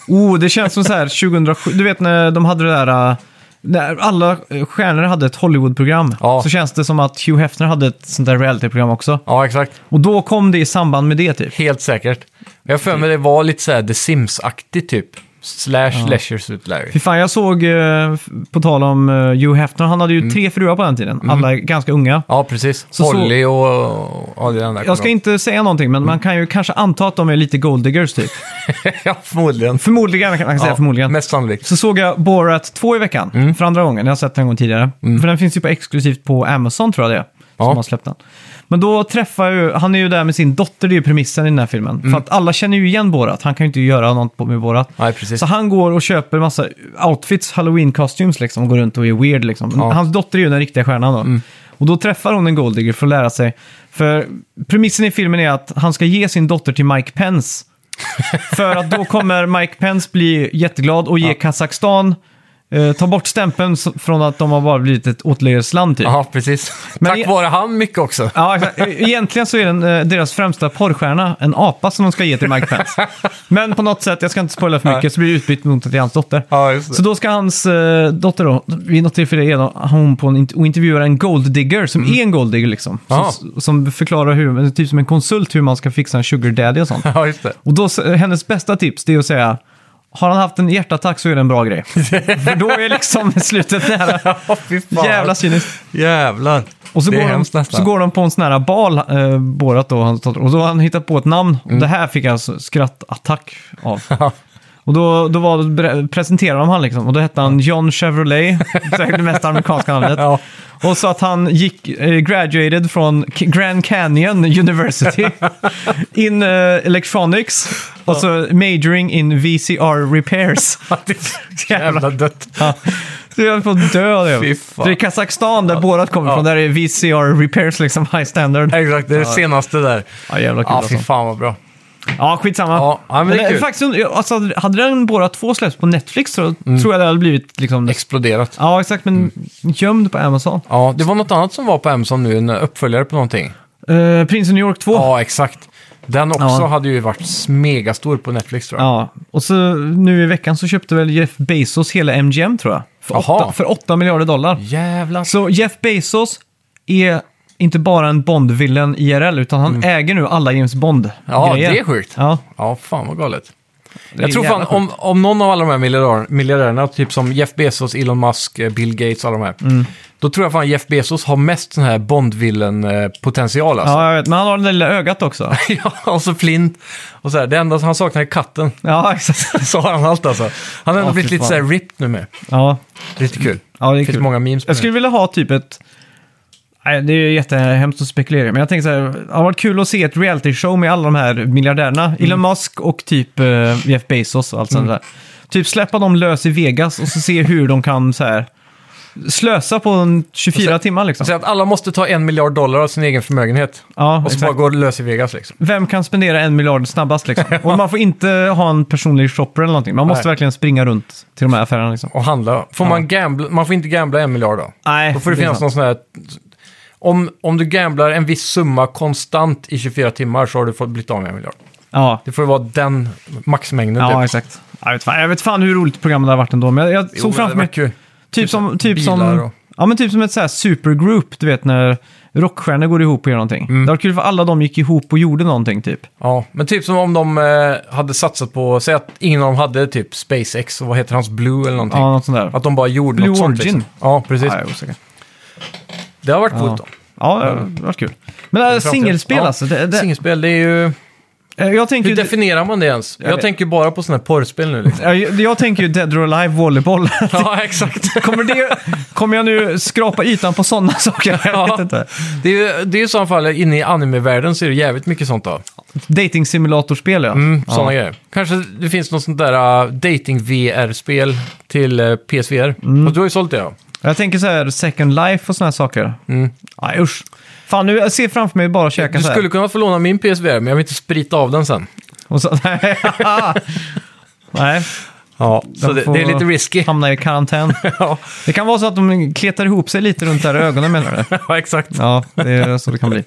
Oh, det känns som så här 2007. Du vet när de hade det där... äh, När alla äh, stjärnor hade ett Hollywood-program. Ja. Så känns det som att Hugh Hefner hade ett sånt där reality-program också. Ja, exakt. Och då kom det i samband med det typ. Helt säkert. Jag för mig det var lite så här The Sims-aktigt typ. Slash Leisure Suit Larry. Fy fan, jag såg, eh, på tal om eh, Hugh Hefner, han hade ju Mm. tre fruar på den tiden. Alla är ganska unga. Ja, precis. Så- Holly och... Ja, det är den där Jag ska inte säga någonting, men man kan ju kanske anta att de är lite golddiggers typ. ja, förmodligen. Förmodligen kan man säga Ja, förmodligen. Mest sannolikt. Så såg jag Borat 2 i veckan, Mm. för andra gången. Jag har sett den en gång tidigare. För den finns ju på exklusivt på Amazon tror jag det är, Ja. som har släppt den. Men då träffar ju, han är ju där med sin dotter, det är ju premissen i den här filmen. Mm. För att alla känner ju igen Borat, han kan ju inte göra något på- med Borat. Nej, precis. Så han går och köper massa outfits, halloween costumes liksom, och går runt och är weird liksom. Ja. Mm. Hans dotter är ju den riktiga stjärnan då. Och då träffar hon en golddigger för att lära sig. För premissen i filmen är att han ska ge sin dotter till Mike Pence. för att då kommer Mike Pence bli jätteglad och ge Kazakstan, eh, ta bort stämpeln från att de har bara blivit ett åtläggsland typ. Ja, precis. Men Tack i- vare han mycket också. Ja. E- Egentligen så är den, eh, deras främsta porrstjärna en apa som de ska ge till Mike Pence. Men på något sätt, jag ska inte spoila för Nej. mycket, så blir det utbytt mot att det är hans dotter. Ja. Så då ska hans eh, dotter då, vid något tillfälle är hon på en, och intervjuar en golddigger som är en golddigger liksom. Som, som förklarar hur, typ som en konsult hur man ska fixa en sugar daddy och sånt. Ja, just det. Och då, hennes bästa tips det är att säga har han haft en hjärtattack så är det en bra grej. För då är liksom slutet nära. Fan. Jävla cyniskt. Jävlar. Och så det är går, de, hemskt nästan. så går de på en sån här bal, eh, Borat då, och då har han hittat på ett namn. Mm. Det här fick jag alltså skrattattack av. Och då, då var, presenterade de han liksom, och då hette han John Chevrolet, säkert det mest amerikanska namnet. Ja. Och så att han gick, eh, graduated från K- Grand Canyon University in eh, electronics och så majoring in VCR repairs. Jävla dött. Ja. Så jag höll på att dö av Fy det. fan. För i Kazakstan, där Borat kommer ifrån, där är VCR repairs liksom high standard. Exakt, det är det senaste där. Ja, jävla kul Ja, fy alltså. fan vad bra. Ja, skitsamma. Ja, ja, men det är kul. faktiskt, alltså, hade den Borat 2 släppts på Netflix så Mm. tror jag det hade blivit liksom... Exploderat. Ja, exakt, men gömd på Amazon. Ja, det var något annat som var på Amazon nu, en uppföljare på någonting. Uh, Prince of New York 2. Ja, exakt. Den också Ja. hade ju varit megastor på Netflix tror jag. Ja, och så nu i veckan så köpte väl Jeff Bezos hela MGM tror jag. För Jaha. 8, för 8 miljarder dollar. Jävlar. Så Jeff Bezos är inte bara en Bond-villen IRL, utan han äger nu alla James Bond-grejer. Mm. Ja, det är sjukt. Ja, Ja, fan vad galet. det är Jag tror fan, om, om någon av alla de här miljardär, miljardärerna, typ som Jeff Bezos, Elon Musk, eh, Bill Gates alla de här, Mm. då tror jag fan Jeff Bezos har mest sån här Bondvillen-potential alltså. Ja, jag vet. Men han har det där lilla ögat också. Ja, och så flint. Och så här, det enda som han saknar är katten. Ja, exakt. Så har han allt alltså. Han har ändå Ja, blivit lite fan. så här ripped nu med. Ja, Lite kul. ja det är Det finns kul. många memes på Jag det. skulle vilja ha typ ett... Nej, det är jättehemskt att spekulera, men jag tänker så här, det har varit kul att se ett reality-show med alla de här miljardärerna. Mm. Elon Musk och typ eh, Jeff Bezos och allt sånt där. Typ släppa dem lös i Vegas och så se hur de kan så här slösa på en 24 timmar liksom. Så att alla måste ta en miljard dollar av sin egen förmögenhet. Ja, Och så exakt. bara gå lös i Vegas liksom. Vem kan spendera en miljard snabbast liksom? Och man får inte ha en personlig shopper eller någonting. Man måste Nej. verkligen springa runt till de här affärerna liksom. Och handla. Får man gambla? Man får inte gambla en miljard då. Nej, Då får det är finnas någon sån här... Om, om du gamblar en viss summa konstant i 24 timmar så har du fått blivit av med en miljard. Ja, Det får ju vara den maxmängden. ja typ. exakt. Jag vet, fan, jag vet fan hur roligt programmet har varit ändå, men jag, jag Jo, såg det framför hade mig... varit kul. Typ som, typ bilar som, och- ja, men typ som ett så här supergroup, du vet när rockstjärnor går ihop och gör någonting. Mm. Det var kul för alla de gick ihop och gjorde någonting typ. Ja, men typ som om de eh, hade satsat på, säg att ingen av dem hade typ SpaceX och vad heter hans Blue eller någonting. Ja, något sånt där. Att de bara gjorde Blue något sånt. Origin. Liksom. Ja, precis. Ja, jag är osäker. Det har varit Ja. coolt då. Ja, det var kul. Men det här singelspel Ja. alltså. Det, det, Singelspel, det är ju... eh, jag, tänker Hur ju, definierar man det ens? Jag, vet. tänker bara på sådana här porrspel nu liksom. jag, jag tänker ju Dead or Alive volleyboll. ja, exakt. kommer, det, kommer jag nu skrapa ytan på sådana saker? Jag vet Ja. inte. Det är det är i så fall inne i anime-världen så är det jävligt mycket sånt då. Dating simulatorspel ja. Mm, sådana ja. grejer. Kanske det finns något sånt där uh, dating-VR-spel till uh, PSVR. Mm. Fast du har ju sålt det ja. Jag tänker så här Second Life och sådana här saker. Mm. Nej usch. Fan nu, jag ser framför mig bara käka Du så här. skulle kunna få låna min PSVR, men jag vill inte sprita av den sen. Och så, Nej, Ja, så De det, det är lite risky. hamna i karantän. ja, Det kan vara så att de kletar ihop sig lite runt där i ögonen menar du? ja, exakt. Ja, det är så det kan bli.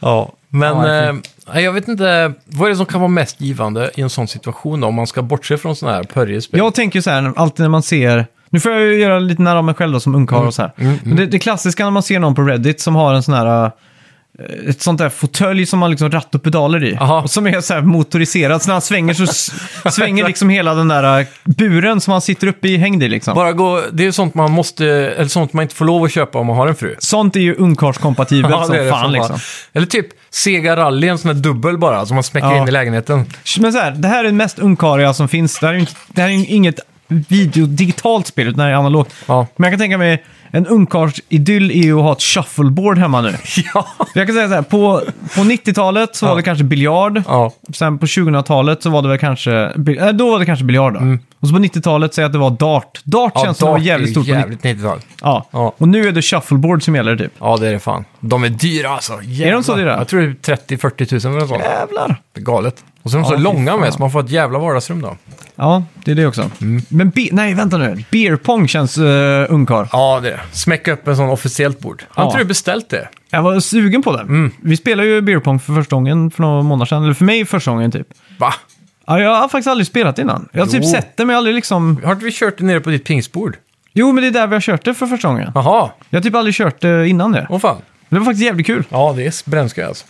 Ja. Men Ja, eh, jag vet inte, vad är det som kan vara mest givande i en sån situation då, om man ska bortse från sådana här pörjespel? Jag tänker så här, alltid när man ser... Nu får jag ju göra lite nära mig själv då, som ungkarl och så här. Mm, Men det, det klassiska när man ser någon på Reddit som har en sån här... eh, Ett sånt där fåtölj som man liksom ratt och pedaler i. Aha. Och som är så här motoriserad. Så när han svänger så svänger liksom hela den där eh, buren som han sitter uppe i hängd i liksom. Bara gå, det är ju sånt man måste, eller sånt man inte får lov att köpa om man har en fru. Sånt är ju ungkarlskompatibelt som det fan som liksom. Eller typ Sega Rally, en sån här dubbel bara, som man smäcker Ja. in i lägenheten. Men så här, det här är det mest ungkariga som finns. Det här är, ju inte, det här är inget video, digitalt spel, utan det är analogt. Ja. Men jag kan tänka mig, en ungkarlsidyll är ju att ha ett shuffleboard hemma nu. ja. Jag kan säga så här, på, på 90-talet så var det kanske biljard. Ja, Sen på 2000-talet så var det väl kanske, äh, då var det kanske biljard då. Och så på 90-talet säger jag att det var dart. Dart känns som det var jävligt stort på 90 jävligt 90-tal. ja. Ja. Och nu är det shuffleboard som gäller typ. Ja, det är det fan. De är dyra alltså. Jävlar. Är de så dyra? Jag tror det är 30-40 tusen eller något sånt. Jävlar. Det är galet. Och så är de Ja, så fy långa fan. med, så man får ett jävla vardagsrum då. Ja, det är det också. Mm. Men be- nej, vänta nu. Beer pong känns uh, ungkarl. Ja, det är. Smäcka upp en sån officiellt bord. Har Ja. inte du beställt det? Jag var sugen på det. Mm. Vi spelade ju beer pong för första gången för några månader sedan. Eller för mig första gången typ. Va? Ja, jag har faktiskt aldrig spelat innan. Jag har typ Jo. sett det, men jag har aldrig liksom... Har inte vi kört det nere på ditt pingsbord? Jo, men det är där vi har kört det för första gången. Jaha, Jag har typ aldrig kört det innan det. åh fan. Det var faktiskt jävligt kul. Ja, det är brännskoj alltså.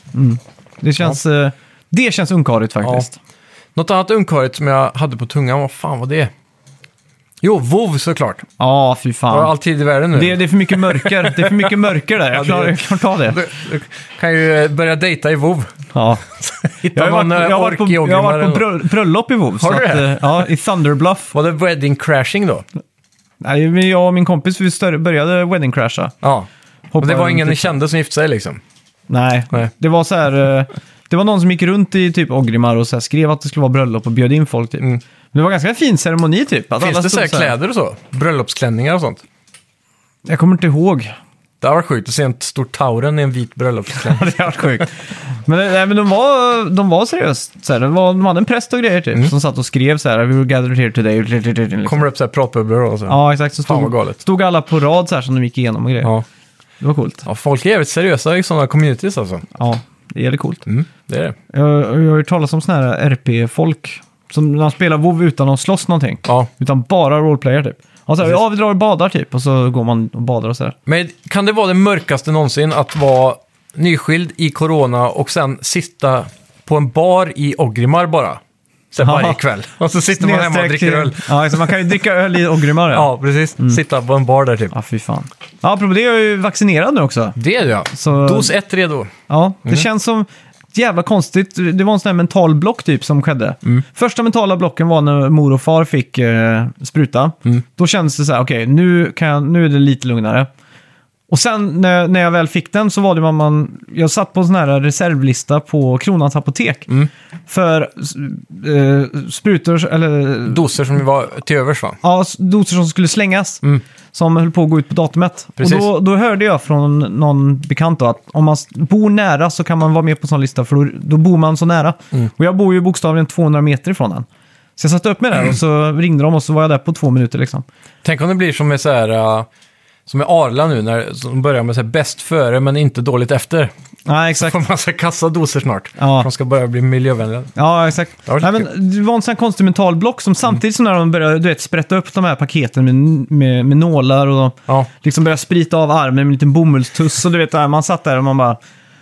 Det känns, eh, det känns ungkarligt faktiskt. Något annat ungkarligt som jag hade på tungan, vad fan var det? Jo, WoW såklart. Ja, fy Jag har fan. all tid i världen nu. Det, det är för mycket mörker. Det är för mycket mörker där. Ja, Jag klarar, jag klarar ta det. Du, du kan ju eh, börja dejta i WoW. Ja. Hitta Jag har, någon varit, eh, jag, på, ork i jag har varit på bröllop i WoW. Har du att, det? eh, Ja, i Thunderbluff. Var det wedding crashing då? Nej, men jag och min kompis vi större, började wedding crasha. Ja. Hoppade det var ingen ni kände som gifte sig liksom? Nej. Nej. det var så här... eh, Det var någon som gick runt i typ Ogrimmar och så här skrev att det skulle vara bröllop och bjöd in folk typ. Mm. Men det var ganska fin ceremoni typ. Att Finns alla det så stod här kläder och så? Bröllopsklänningar och sånt? Jag kommer inte ihåg. Det varit sjukt att se en stor tauren i en vit bröllopsklänning. det var sjukt. Men, nej, men de var, de var seriöst. Så här, det var, de hade en präst och grejer typ. Mm. Som satt och skrev så här, we were gathered here today. Liksom. Kommer upp så här pratbubblor och så. Ja, exakt. Så Fan vad stod, galet. stod alla på rad så här som de gick igenom och grejer. Ja. Det var coolt. ja, folk är jävligt seriösa i sådana communities alltså. Ja, det är jävligt coolt. Mm, det är det. Jag, jag har hört talas om sådana här RP-folk. Som när de spelar WoW utan att slåss någonting. Ja. Utan bara roleplayer typ. Och så här, Precis. ja, vi drar och badar typ. Och så går man och badar och sådär. Men kan det vara det mörkaste någonsin att vara nyskild i corona och sen sitta på en bar i Ogrimmar bara? Så här Ja. varje kväll. Och så sitter man hemma och dricker öl. Ja, exakt, man kan ju dricka öl i Ogrimmar. Ja. Ja, precis. Sitta på en bar där typ. ja, fy fan. Ja, apropå det, jag är ju vaccinerad nu också. Det är det ja. Så- Dos 1 redo. Ja, det känns som jävla konstigt. Det var en sån här mental block typ som skedde. Första mentala blocken var när mor och far fick eh, spruta. Då kändes det så här, okej, nu, kan jag, nu är det lite lugnare. Och sen när, när jag väl fick den så var det vad man... Jag satt på en sån här reservlista på Kronans apotek. För eh, sprutor, eller Doser som var till övers va? ja, doser som skulle slängas. Som höll på att gå ut på datumet. Precis. Och då, då hörde jag från någon bekant då att om man bor nära så kan man vara med på en sån lista för då, då bor man så nära. Och jag bor ju bokstavligen 200 meter ifrån den. Så jag satte upp mig där och så ringde de och så var jag där på två minuter liksom. Tänk om det blir som med så här... äh, som med Arla nu, när de börjar med så här bäst före men inte dåligt efter. Nej, exakt. Får man kassa doser snart. Ja. De ska börja bli miljövänliga. Ja, exakt. Det var Nej, men det var en sån här konstig mental block som samtidigt som när de började du vet, sprätta upp de här paketen med, med, med nålar och Ja. liksom började sprita av armen med en liten bomullstuss och du vet, där, man satt där och man bara...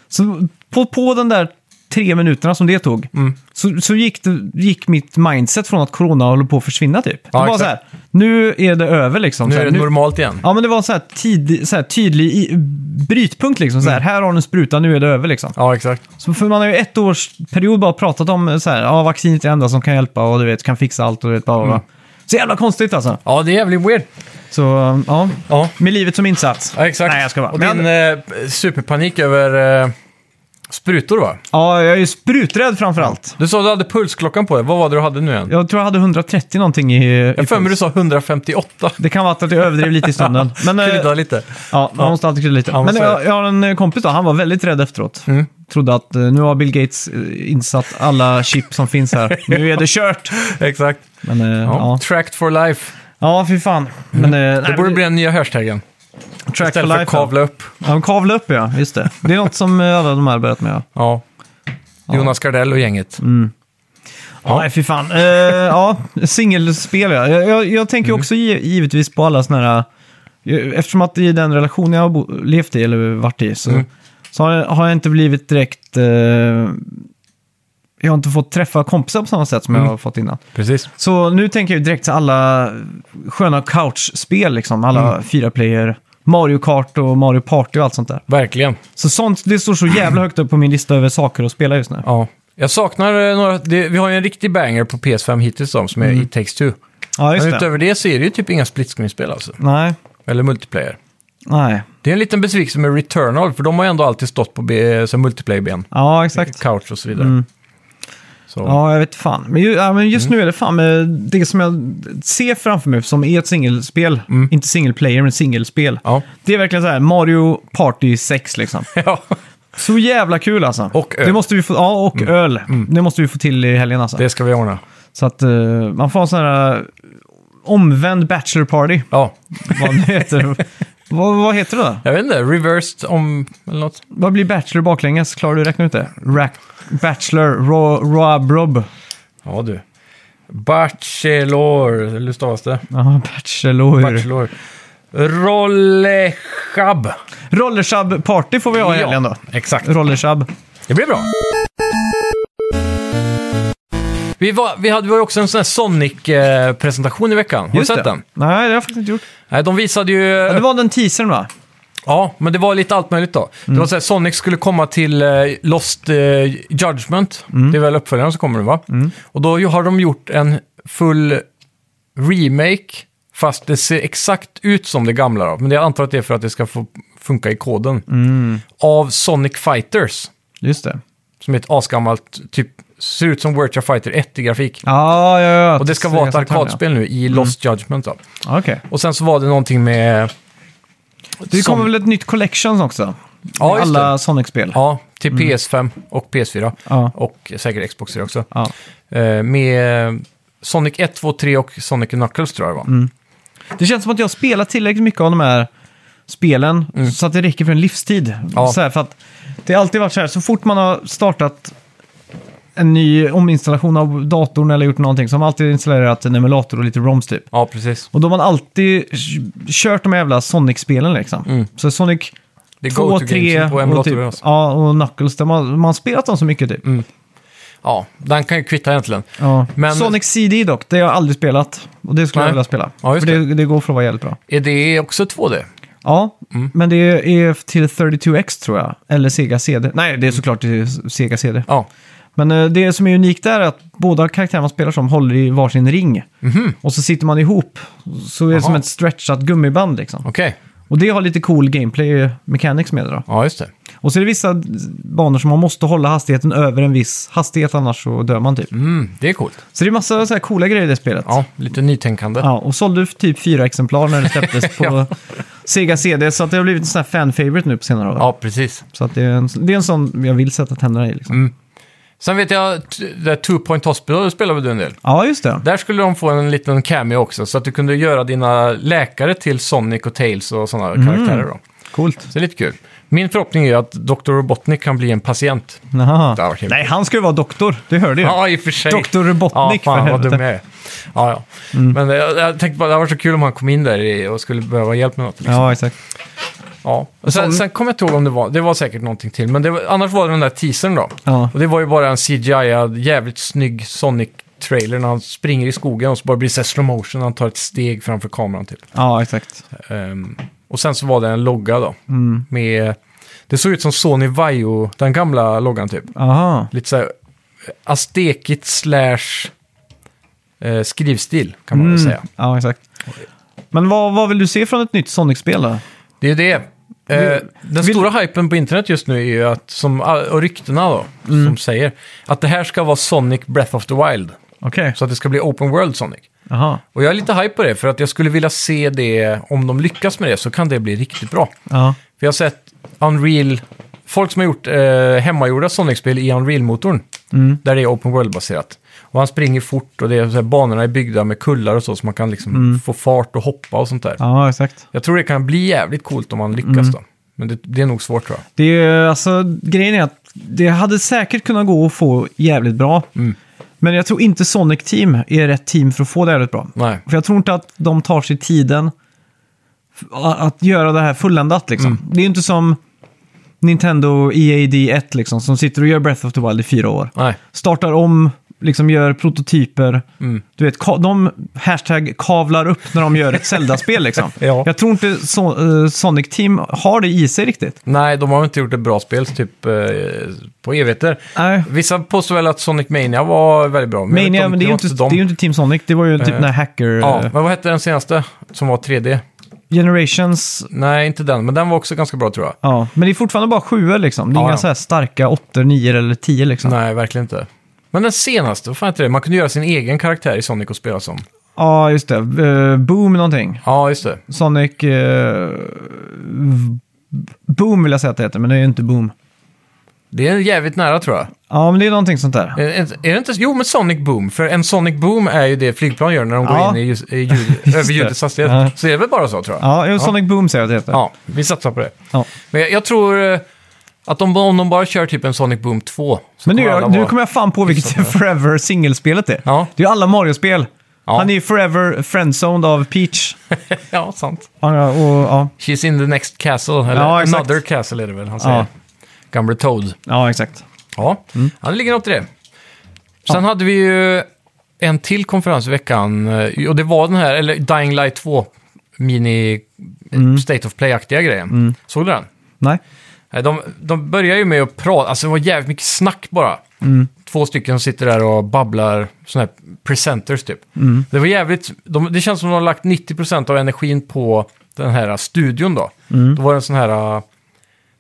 Så på, på den där tre minuterna som det tog Mm. så, så gick, det, gick mitt mindset från att corona håller på att försvinna typ. Det Ja, var exakt. så här, nu är det över liksom. Nu är det normalt igen. Ja, men det var så här, tid, så här tydlig i, brytpunkt liksom. Så här, här har du en spruta, nu är det över liksom. Ja, exakt. Så för man har ju ett års period bara pratat om så här, ja, vaccinet är det enda som kan hjälpa och du vet, kan fixa allt och du vet, bla, bla. Så jävla konstigt alltså. Ja, det är jävligt weird. Så ja, Ja, med livet som insats. ja exakt. Nej, jag ska bara. Och Men din eh, superpanik över eh, sprutor va? Ja, jag är ju spruträdd framför allt. Du sa att du hade pulsklockan på dig. Vad var det du hade nu igen? Jag tror jag hade 130 någonting i... i Jag har för mig du puls. sa 158. Det kan vara att jag överdrev lite i stunden. Men, eh, Krydda lite. ja, man måste alltid krydda lite. Ja, Men det. jag, jag har en kompis då, han var väldigt rädd efteråt. Mm. Trodde att eh, nu har Bill Gates eh, insatt alla chip som finns här. Nu är det kört. Exakt. Men eh, Ja. ja. Tracked for life. ja, fy fan. Men, eh, Det nej, borde men- bli den nya hashtaggen. Track Istället för life. kavla upp. Ja, kavla upp ja, just det. Det är något som eh, alla de här börjat med. Ja. Ja. Jonas Gardell och gänget. Ja, nej, fy fan. Eh, ja, singelspel ja. Jag, jag, jag tänker Mm. också gi- givetvis på alla sådana här... eh, Eftersom att i den relation jag har levt i, eller varit i, så, Mm. så har, jag, har jag inte blivit direkt... Eh, jag har inte fått träffa kompisar på samma sätt som Mm. jag har fått innan. Precis. Så nu tänker jag direkt till alla sköna couchspel, liksom. Alla Mm. fyra player Mario Kart och Mario Party och allt sånt där. Verkligen. Så sånt, det står så jävla högt upp på min lista över saker att spela just nu. Ja. Jag saknar eh, några... Det, vi har ju en riktig banger på PS5 hittills då, som är It takes two. Ja, just Men det. utöver det så är det ju typ inga split screen-spel alltså. Nej, Eller multiplayer. nej. Det är en liten besvikelse med Returnal, för de har ju ändå alltid stått på multiplayer-ben. Ja, exakt. Couch och så vidare. Mm. Så. Ja, jag vet fan. Men, ju, ja, men just Mm. nu är det fan det som jag ser framför mig som är ett singelspel. Mm. Inte single player, men singelspel. Ja. Det är verkligen så här Mario Party 6 liksom. ja. Så jävla kul alltså. Och öl. Mm. Det måste vi få, ja, och öl. Det måste vi få till i helgen alltså. Det ska vi ordna. Så att eh, man får en sån här eh, omvänd bachelor party. Ja, Vad det heter. vad, vad heter det då? jag vet inte. Reversed om... Eller något. Vad blir bachelor baklänges? Klarar du räkna ut det? Rack, bachelor, ro, rob, rob. Ja, du. Bachelor. Hur stavas det? Ja, bachelor. Bachelor. Rollechab. Rollershab party får vi ha i helgen då. exakt. Rollershab. Det blir bra. Vi, var, vi hade ju också en sån här Sonic-presentation i veckan. Har du Just sett det. den? Nej, det har jag faktiskt inte gjort. Nej, de visade ju... Ja, det var den teasern va? Ja, men det var lite allt möjligt då. Det Mm. var så här, Sonic skulle komma till eh, Lost eh, Judgment. Mm. Det är väl uppföljaren som kommer nu va? Och då ju- har de gjort en full remake, fast det ser exakt ut som det gamla då. Men jag antar att det är för att det ska få funka i koden. Mm. Av Sonic Fighters, Just det. som är ett asgammalt, typ ser ut som Virtua Fighter 1 i grafik. Ja, ja, ja. Och det ska vara ett arkadspel nu i Lost Judgment då. Okej. Och sen så var det någonting med... Det kommer väl ett nytt collection också? Ja, alla Sonic-spel. Ja, till PS5 och PS4. Ja. Och säkert Xbox Series också. Ja. Eh, med Sonic 1, 2, 3 och Sonic Knuckles tror jag det var. Mm. Det känns som att jag spelat tillräckligt mycket av de här spelen så att det räcker för en livstid. Mm. Ja. Så här, för att det har alltid varit så här, så fort man har startat en ny ominstallation av datorn eller gjort någonting så har man alltid installerat en emulator och lite ROMs typ. Ja, precis. Och då har man alltid kört de jävla Sonic-spelen liksom. Mm. Så Sonic Det är 2, go-to 3 gamesen på och, typ, alltså. ja, och Knuckles, där man, man har spelat dem så mycket typ. Ja, den kan ju kvitta egentligen. Ja. Men- Sonic CD dock, det har jag aldrig spelat. Och det skulle Nej. jag vilja spela. Ja, just för det, det går för att vara jävligt bra. Är det också 2D? Ja, Mm. men det är till 32X tror jag. Eller Sega CD. Nej, det är såklart till Sega CD. Ja. Men eh, det som är unikt där är att båda karaktärerna man spelar som håller i varsin ring. Och så sitter man ihop. Så är det Mhm. Jaha. som ett stretchat gummiband liksom. Okej. Och det har lite cool gameplay mechanics med det då. Ja, just det. Och så är det vissa banor som man måste hålla hastigheten över en viss hastighet annars så dör man typ. Mm, det är coolt. Så det är massa så här coola grejer i det spelet. Ja, lite nytänkande. Ja, och sålde typ fyra exemplar när det släpptes på. Sega CD. Så att det har blivit en sån här fan-favorite nu på senare år. Ja, precis. Så att det, är en, det är en sån jag vill sätta tänderna i. Liksom. Mm. Sen vet jag, det Two Point Hospital spelar väl du en del? Ja, just det. Där skulle de få en liten cameo också, så att du kunde göra dina läkare till Sonic och Tails och sådana Mm. karaktärer då. Coolt. Så det är lite kul. Min förhoppning är att Dr. Robotnik kan bli en patient. Jaha. Nej, han ska ju vara doktor. Det hörde ju. Ja, i och för sig. Dr. Robotnik, Ja, fan för vad helvete. dum jag är. Ja, ja. Mm. Men jag, jag tänkte bara, det var så kul om han kom in där i- och skulle behöva hjälp med något. Liksom. Ja, exakt. Ja. Och sen, sen kommer jag inte ihåg om det var, det var säkert någonting till, men det var, annars var det den där teasern då. Ja. Och det var ju bara en CGI-ad, jävligt snygg Sonic-trailer när han springer i skogen och så bara blir det så här slow motion, han tar ett steg framför kameran typ. ja, exakt. Ehm, och sen så var det en logga då, Mm. med, det såg ut som Sony Vaio, den gamla loggan typ. Aha. Lite så här aztekigt slash eh, skrivstil kan man väl Mm. säga. Ja, exakt. Men vad, vad vill du se från ett nytt Sonic-spel då? Det är det. Eh, den vill- stora hypen på internet just nu är ju att, som, och ryktena då, Mm. som säger att det här ska vara Sonic Breath of the Wild. Okej. Så att det ska bli Open World Sonic. Jaha. Och jag är lite hype på det, för att jag skulle vilja se det, om de lyckas med det så kan det bli riktigt bra. Ja. För jag har sett Unreal, folk som har gjort eh, hemmagjorda Sonic-spel i Unreal-motorn, Mm. där det är Open World-baserat. Och han springer fort och det är så här, banorna är byggda med kullar och så, så man kan liksom Mm. få fart och hoppa och sånt där. ja, exakt. Jag tror det kan bli jävligt coolt om man lyckas Mm. då. Men det, det är nog svårt tror jag. Det är, alltså, grejen är att det hade säkert kunnat gå att få jävligt bra. Mm. Men jag tror inte Sonic Team är rätt team för att få det jävligt bra. Nej. För jag tror inte att de tar sig tiden att göra det här fulländat liksom. Mm. Det är ju inte som Nintendo E EAD1 liksom, som sitter och gör Breath of the Wild i fyra år. Nej. Startar om, liksom gör prototyper. Mm. Du vet, de hashtag kavlar upp när de gör ett Zelda-spel liksom. Ja. Jag tror inte so- eh, Sonic Team har det i sig riktigt. Nej, de har inte gjort ett bra spel typ eh, på evigheter. Nej. Vissa påstår väl att Sonic Mania var väldigt bra. vet Mania, om- men det är, ju var inte, de. det är ju inte Team Sonic. Det var ju typ Eh, den här hacker... Ja, eh, men vad hette den senaste som var 3D? Generations... Nej, inte den, men den var också ganska bra tror jag. Ja, men det är fortfarande bara sjuor liksom. Det är Ja, inga ja. så här starka åttor, nior eller tio liksom. Nej, verkligen inte. Men den senaste, vad fan heter det? Man kunde göra sin egen karaktär i Sonic och spela som. Ja, just det. Eh, Boom någonting. Ja, just det. Sonic... eh, v- Boom vill jag säga att det heter, men det är ju inte Boom. Det är jävligt nära tror jag. Ja, men det är någonting sånt där. Är, är är det inte? Jo, men Sonic Boom. För en Sonic Boom är ju det flygplan gör när de går Ja. in i, ljus, i ljud, över det. ljudets hastighet. Ja. Så är det väl bara så tror jag. Ja, jo, Sonic Boom säger jag att det heter. Ja, vi satsar på det. Ja. Men jag, jag tror eh, att om, om de bara kör typ en Sonic Boom 2. Så Men nu, kommer alla nu vara- kommer jag fan på vilket Forever singelspelet är. Ja. Det är ju alla Mario-spel. Ja. Han är ju Forever friendzoned av Peach. ja, sant. Ja, och, ja. She's in the next castle. Eller Ja, exakt. another castle är det väl han säger. Ja. Gamle Toad. ja, exakt. Ja, ja det ligger något i det. Sen hade vi ju en till konferens i veckan. eh, Och det var den här, eller Dying Light 2, mini Mm. State of Play-aktiga grejen. Såg du den? Nej. De, de börjar ju med att prata, alltså det var jävligt mycket snack bara. Mm. Två stycken som sitter där och babblar, sådana här presenters typ. Mm. Det var jävligt, de, det känns som de har lagt 90% av energin på den här studion då. Mm. Då var det en sån här,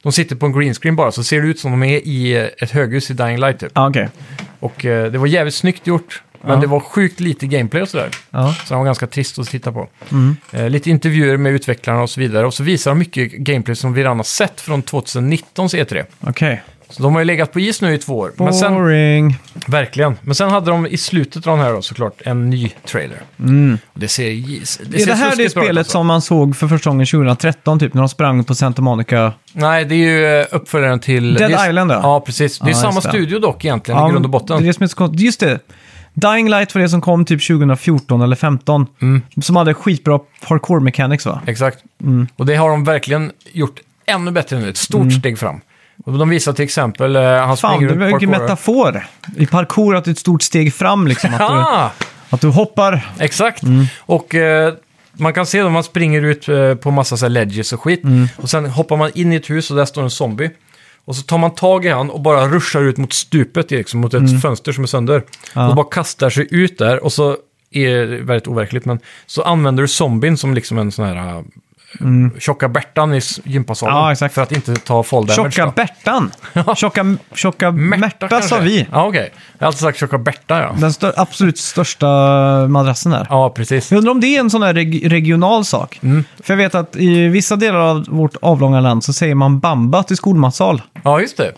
de sitter på en green screen bara, så ser det ut som de är i ett höghus i Dying Light typ. Ja, okej. Och eh, det var jävligt snyggt gjort, men Ja. det var sjukt lite gameplay och sådär. Ja. Så det var ganska trist att titta på. Mm. Eh, lite intervjuer med utvecklarna och så vidare. Och så visar de mycket gameplay som vi redan har sett från 2019 E3. Okej. Så de har ju legat på is nu i två år. Men sen, Boring. verkligen. Men sen hade de i slutet av den här då såklart en ny trailer. Mm. Och det ser, det ser är det här det snuskigt bra ut, spelet alltså. som man såg för första gången 2013, typ när de sprang på Santa Monica? Nej, det är ju eh, uppföljaren till... Dead det är, Island, ja. Ja, precis. Det är Ja, samma just det. studio dock egentligen i grund och botten. Det är det som är så konstigt. Just det. Dying Light var det som kom typ 2014 eller 2015. Mm. Som hade skitbra parkour mechanics va? Exakt. Mm. Och det har de verkligen gjort ännu bättre nu. Ett stort steg fram. Och de visar till exempel, eh, han Fan, springer det var parkour. metafor. I parkour att det är ett stort steg fram liksom. Att, du, att du hoppar. Exakt. Mm. Och eh, man kan se att man springer ut eh, på massa så här ledges och skit. Mm. Och sen hoppar man in i ett hus och där står en zombie. Och så tar man tag i han och bara ruschar ut mot stupet, liksom, mot ett Mm. fönster som är sönder. Ja. Och bara kastar sig ut där och så är det väldigt overkligt, men så använder du zombien som liksom en sån här uh, tjocka Bertan i gympasalen. Mm. Ja, exakt. För att inte ta fall damage. Tjocka då. Bertan. Tjocka, tjocka Märta, kanske? sa vi. Ja, okej. Jag har alltid sagt tjocka Berta, ja. Den stö- absolut största madrassen där. Ja, precis. Jag undrar om det är en sån här reg- regional sak. Mm. För jag vet att i vissa delar av vårt avlånga land så säger man bamba till skolmatsal. Ja, just det.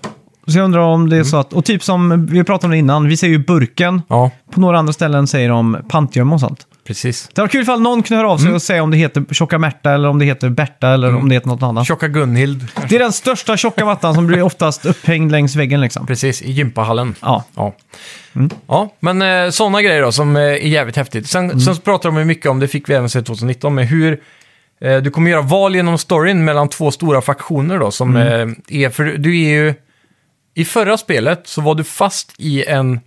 Så jag undrar om det Mm. är så att, och typ som vi pratade om det innan, vi säger ju burken. Ja, På några andra ställen säger de pantgömma och sånt. Precis. Det var kul ifall någon kunde höra av sig Mm. och säga om det heter tjocka Märta eller om det heter Berta eller om det heter något annat. Tjocka Gunhild. Det är den största tjocka mattan som blir oftast upphängd längs väggen liksom. Precis, i gympahallen. Ja. Ja, ja men eh, sådana grejer då som eh, är jävligt häftigt. Sen, sen så pratar de ju mycket om, det fick vi även se 2019, med hur eh, du kommer göra val genom storyn mellan två stora faktioner då. Som eh, är, för du är ju, i förra spelet så var du fast i en,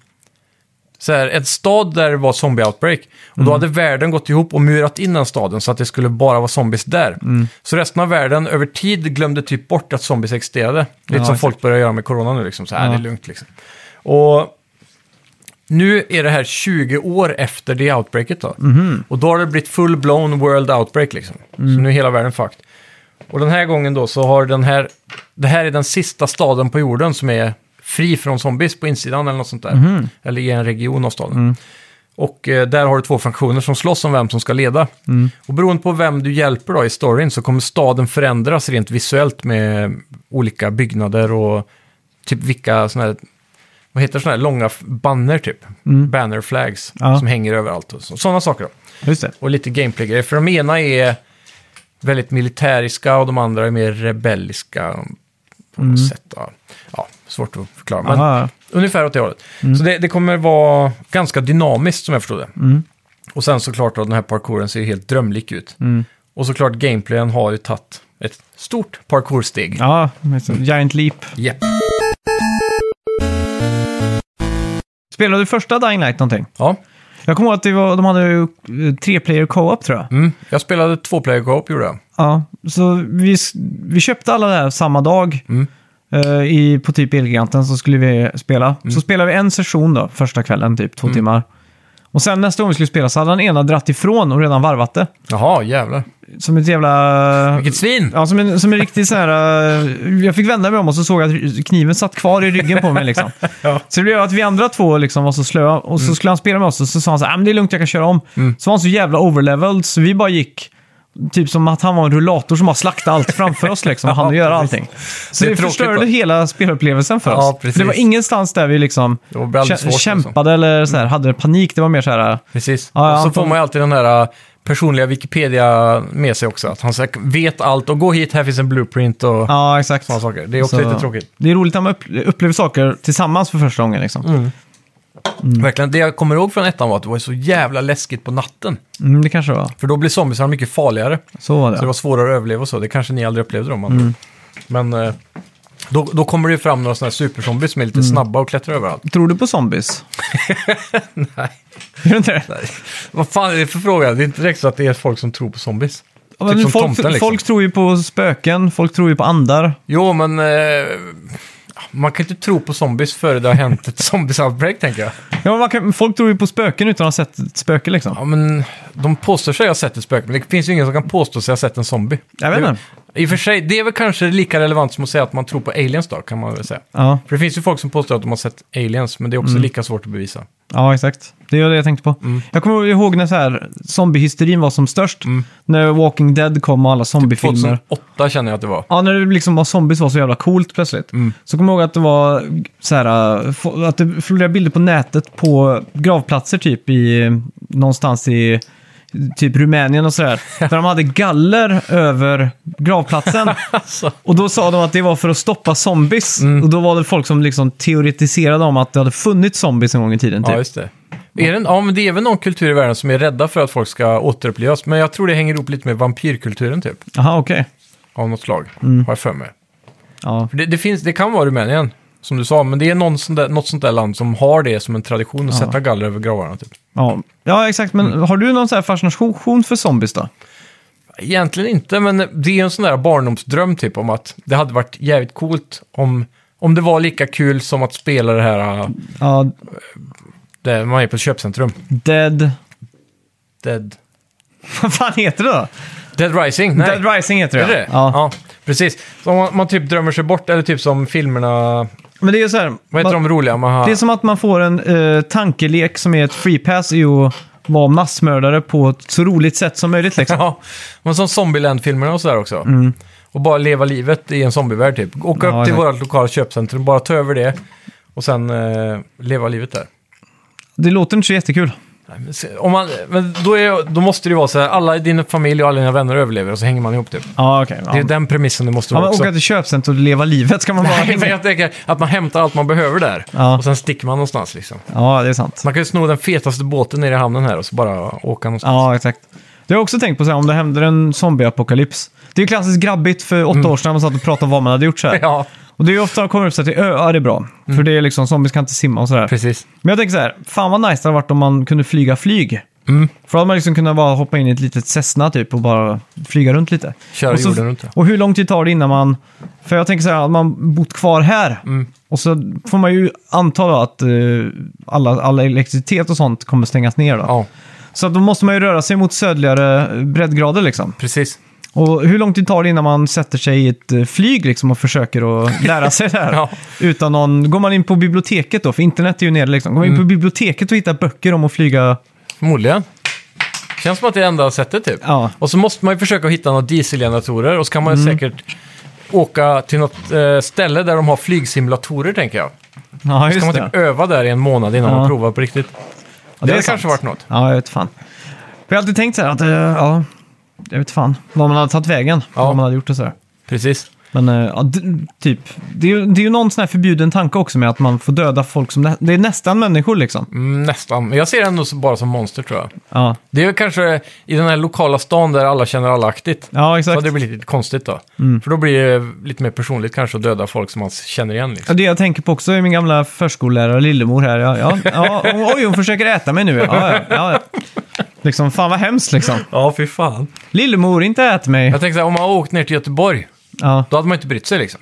så här, en stad där det var zombie-outbreak. Och då hade världen gått ihop och murat in den staden så att det skulle bara vara zombies där. Så resten av världen över tid glömde typ bort att zombies existerade. Lite Ja, som folk börjar göra med corona nu, liksom. Så här, Ja. det är lugnt liksom. Och nu är det här 20 år efter det outbreaket då. Mhm. Och då har det blivit full-blown world outbreak liksom. Mm. Så nu är hela världen fucked. Och den här gången då så har den här, det här är den sista staden på jorden som är fri från zombies på insidan eller något sånt där. Mhm. Eller i en region av staden. Mm. Och eh, där har du två funktioner som slåss om vem som ska leda. Mm. Och beroende på vem du hjälper då i storyn så kommer staden förändras rent visuellt med olika byggnader och typ vilka sådana här, vad heter sådana här långa banner typ? Banner flags Mm. Ja. som hänger överallt och så, sådana saker då. Just det. Och lite gameplay-grejer, för de ena är väldigt militäriska och de andra är mer rebelliska på något sätt. Då. Ja, svårt att förklara. Men Aha, ungefär åt det hållet. Så det, det kommer vara ganska dynamiskt som jag förstod det. Och sen såklart då, den här parkouren ser ju helt drömlik ut. Och såklart gameplayen har ju tagit ett stort parkoursteg. ja, Giant Leap. Japp. Spelade du första Dying Light någonting? Ja. Jag kommer ihåg att det var, de hade eh, tre player co-op tror jag. Mm. Jag spelade två player co-op gjorde jag. Ja, så vi, vi köpte alla det här samma dag. Mm. Eh, i, på typ Elgiganten så skulle vi spela. Så spelade vi en session då, första kvällen, typ två timmar. Och sen nästa gång vi skulle spela så hade den ena dratt ifrån och redan varvat det. Jaha, jävlar. Som ett jävla... Vilket svin! Ja, som en, som en riktig sån här... eh, jag fick vända mig om och så såg jag att kniven satt kvar i ryggen på mig liksom. Ja. Så det blev att vi andra två liksom var så slöa och så skulle han spela med oss och så sa han så här, "Ah, men det är lugnt, jag kan köra om. Så var han så jävla overleveled så vi bara gick Typ som att han var en rullator som bara slaktade allt framför oss liksom och han Ja, göra precis. allting. Så Det det, förstörde va? hela spelupplevelsen för Ja, oss. precis. Det var ingenstans där vi liksom Det var väldigt kä- svårt, liksom. kämpade eller så här, hade panik. Det var mer så här, Precis. Ja, ja, och så han får man ju alltid den där äh, personliga Wikipedia med sig också. Att han här vet allt och gå hit, här finns en blueprint och ja exakt. sådana saker. Det är också Så- lite tråkigt. Det är roligt att man upp- upplever saker tillsammans för första gången liksom. Verkligen. Det jag kommer ihåg från ettan var att det var så jävla läskigt på natten. Mm, det kanske var. För då blir zombiesarna mycket farligare. Så var det. Så det var svårare att överleva och så. Det kanske ni aldrig upplevde då. Man. Men eh, då, då kommer det ju fram några sådana här superzombies som är lite snabba och klättrar överallt. Tror du på zombies? Nej. Gör du inte det? Vad fan är det för fråga? Det är inte direkt så att det är folk som tror på zombies. Ja, Typ folk, tomten liksom. folk tror ju på spöken, folk tror ju på andar. Jo, men eh, man kan inte tro på zombies före det har hänt ett zombies-outbreak, tänker jag. Ja, men man kan, folk tror ju på spöken utan att ha sett ett spöke liksom. Ja, men de påstår sig ha sett ett spöke, men det finns ju ingen som kan påstå sig ha sett en zombie. Jag vet inte. I och för sig, det är väl kanske lika relevant som att säga att man tror på aliens då, kan man väl säga. Ja, För det finns ju folk som påstår att de har sett aliens, men det är också lika svårt att bevisa. ja, exakt. Det är det jag tänkte på. Mm. Jag kommer ihåg när så här, zombiehysterin var som störst. När Walking Dead kom och alla zombiefilmer. 2008 känner jag att det var. Ja, när det liksom var zombies var så jävla coolt plötsligt. Mm. Så kommer jag ihåg att det var så här, äh, få- att det florerar bilder på nätet på gravplatser typ i någonstans i typ Rumänien och sådär. där de hade galler över gravplatsen. Alltså. Och då sa de att det var för att stoppa zombies. Mm. Och då var det folk som liksom teoretiserade om att det hade funnits zombies en gång i tiden. Ja, Typ. just det. Är det, ja, men det är väl någon kultur i världen som är rädda för att folk ska återupplivas. Men jag tror det hänger ihop lite med vampyrkulturen typ. Jaha, okej. Av något slag, Mm. har jag för mig. Ja. För det, det, finns, det kan vara Rumänien, som du sa, men det är någon sån där, något sånt där land som har det som en tradition att Ja. sätta galler över gravarna. Typ. Ja. ja, exakt. Men Mm. har du någon så här fascination för zombies då? Egentligen inte, men det är en sån där barndomsdröm typ om att det hade varit jävligt coolt om, om det var lika kul som att spela det här, äh, Ja, det, man är på ett köpcentrum. Dead... Dead, Vad fan heter det då? Dead Rising? Nej. Dead Rising heter det, Är det Ja. ja. precis. Så om man, man typ drömmer sig bort, eller typ som filmerna, Men det är så här... vad heter man, de roliga? Man har, Det är som att man får en eh, tankelek som är ett free pass i att vara massmördare på ett så roligt sätt som möjligt liksom. Ja, men som Zombieland-filmerna och sådär också. Och bara leva livet i en zombievärld typ. Åka Ja, upp till vårt lokala köpcentrum, bara ta över det och sen eh, leva livet där. Det låter inte så jättekul. Om man, men då, är, då måste det ju vara så här, alla i din familj och alla dina vänner överlever och så hänger man ihop typ. Ja, okej. Ja. Det är den premissen det måste Ja, vara men också. åka till köpcentrum och leva livet ska man bara... Nej, men jag tänker att man hämtar allt man behöver där Ja. och sen sticker man någonstans liksom. Ja, det är sant. Man kan ju sno den fetaste båten nere i hamnen här och så bara åka någonstans. Ja, exakt. Det har jag också tänkt på så här, om det händer en zombieapokalyps. Det är ju klassiskt grabbigt för åtta år sedan man satt och pratade om vad man hade gjort så här. Ja, Och det är ofta kommer upp så till öar, det är bra. För det är liksom, zombies kan inte simma och sådär. precis. Men jag tänker så här, fan vad nice det hade varit om man kunde flyga flyg. Mm. För då hade man liksom kunnat bara hoppa in i ett litet Cessna typ och bara flyga runt lite. Köra och, så, jorden runt. ja. och hur lång tid tar det innan man... För jag tänker så här, att man bott kvar här. Mm. Och så får man ju anta då att eh, alla, alla elektricitet och sånt kommer stängas ner då. Ja, Så då måste man ju röra sig mot sydligare breddgrader liksom. precis. Och hur lång tid tar det innan man sätter sig i ett eh, flyg liksom och försöker att lära sig det här? Ja. Utan någon... Går man in på biblioteket då, för internet är ju nere liksom. Går man in Mm. på biblioteket och hittar böcker om att flyga... Förmodligen. Känns som att det är enda sättet typ. Ja, Och så måste man ju försöka hitta några dieselgeneratorer och så kan man Mm. säkert åka till något eh, ställe där de har flygsimulatorer tänker jag. ja Så just kan man det. typ öva där i en månad innan Ja. man provar på riktigt. det det är hade kanske varit något. Ja, jag vet fan. Jag har alltid tänkt så här att, eh, ja, jag vet fan, vad man hade tagit vägen. Ja. Vad man hade gjort och så här. Precis. Men eh, ja, d- typ, det är, ju- det är ju någon sån här förbjuden tanke också med att man får döda folk som... nä- Det är nästan människor liksom. Mm, nästan. Men jag ser det ändå så- bara som monster tror jag. Ja, Det är väl kanske i den här lokala stan där alla känner alla-aktigt. ja Så exakt. det blir lite konstigt då. För då blir det lite mer personligt kanske att döda folk som man känner igen. Ja, Liksom. det jag tänker på också är min gamla förskollärare Lillemor här. Ja, ja, ja, oj, hon försöker äta mig nu. Ja, ja, ja. Liksom, fan vad hemskt liksom. Ja, fy fan. Lillemor, inte ät mig. Jag tänkte så här, om man har åkt ner till Göteborg, Ja, då hade man inte brytt sig liksom.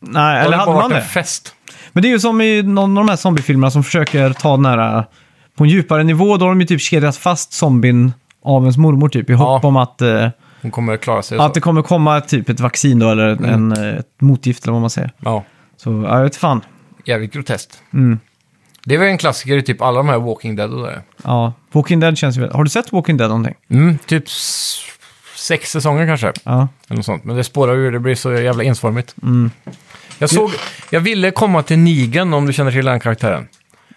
nej, Då eller det hade bara man varit det? en fest. Men det är ju som i någon av de här zombiefilmerna som försöker ta den här äh, på en djupare nivå. Då har de ju typ kedjat fast zombien av ens mormor typ i hopp Ja. om att, eh, Hon kommer klara sig. att Så. det kommer komma typ ett vaccin då eller en, eh, ett motgift eller vad man säger. Ja, Så ja, jag vet fan. jävligt groteskt. Mm. Det är väl en klassiker i typ alla de här Walking Dead och där. Ja, Walking Dead känns ju... väl- Har du sett Walking Dead någonting? Mm, typ s- sex säsonger kanske. Ja. Eller något sånt. Men det spårar ur, det blir så jävla ensformigt. Mm. Jag såg, jag ville komma till Negan om du känner till den karaktären.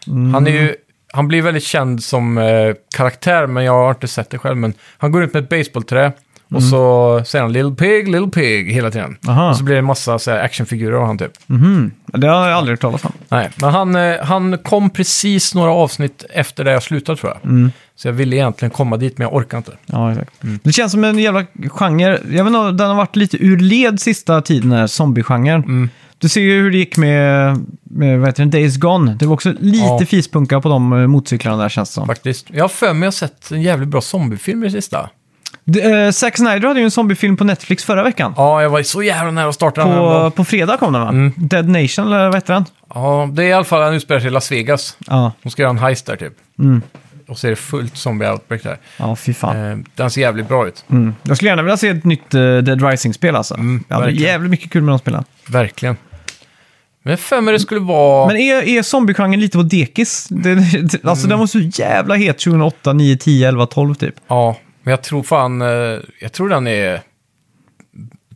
Mm. Han är ju, han blir väldigt känd som eh, karaktär, men jag har inte sett det själv. Men han går ut med ett baseballträ och så säger han Little Pig, Little Pig hela tiden. Mm. Aha. Och så blir det en massa så här, actionfigurer av han typ. Mhm. Det har jag aldrig hört talas om. Nej, men han, eh, han kom precis några avsnitt efter det jag slutade tror jag. Mm. Så jag ville egentligen komma dit, men jag orkar inte. Ja, exakt. Det känns som en jävla genre. Jag vet inte, den har varit lite ur led sista tiden, den här zombie-genren. Du ser ju hur det gick med, med vad heter det, Days Gone. Det var också lite Ja. fispunka på de eh, motorcyklarna där känns det som. Faktiskt. Jag har för mig att jag har sett en jävligt bra zombiefilm i det sista. D- eh, Zack Snyder hade ju en zombiefilm på Netflix förra veckan. Ja, jag var så jävla nära att starta den här På, dagen. på fredag kom den va? Mm. Dead Nation eller vad heter den? Ja, det är i alla fall, han utspelar sig i Las Vegas. Ja, De ska göra en heist där typ. Mm. Och så är det fullt zombie-outbreak där. ja fy fan. Eh, den ser jävligt bra ut. Mm. Jag skulle gärna vilja se ett nytt eh, Dead Rising-spel alltså. Mm, jag hade verkligen. jävligt mycket kul med de spelen. Verkligen. Men mig det skulle vara... Men är, är zombie-genren lite på dekis? Det, det, alltså den var så jävla het 2008, 9, 10, 11, 12 typ. Ja, men jag tror fan... eh, jag tror den är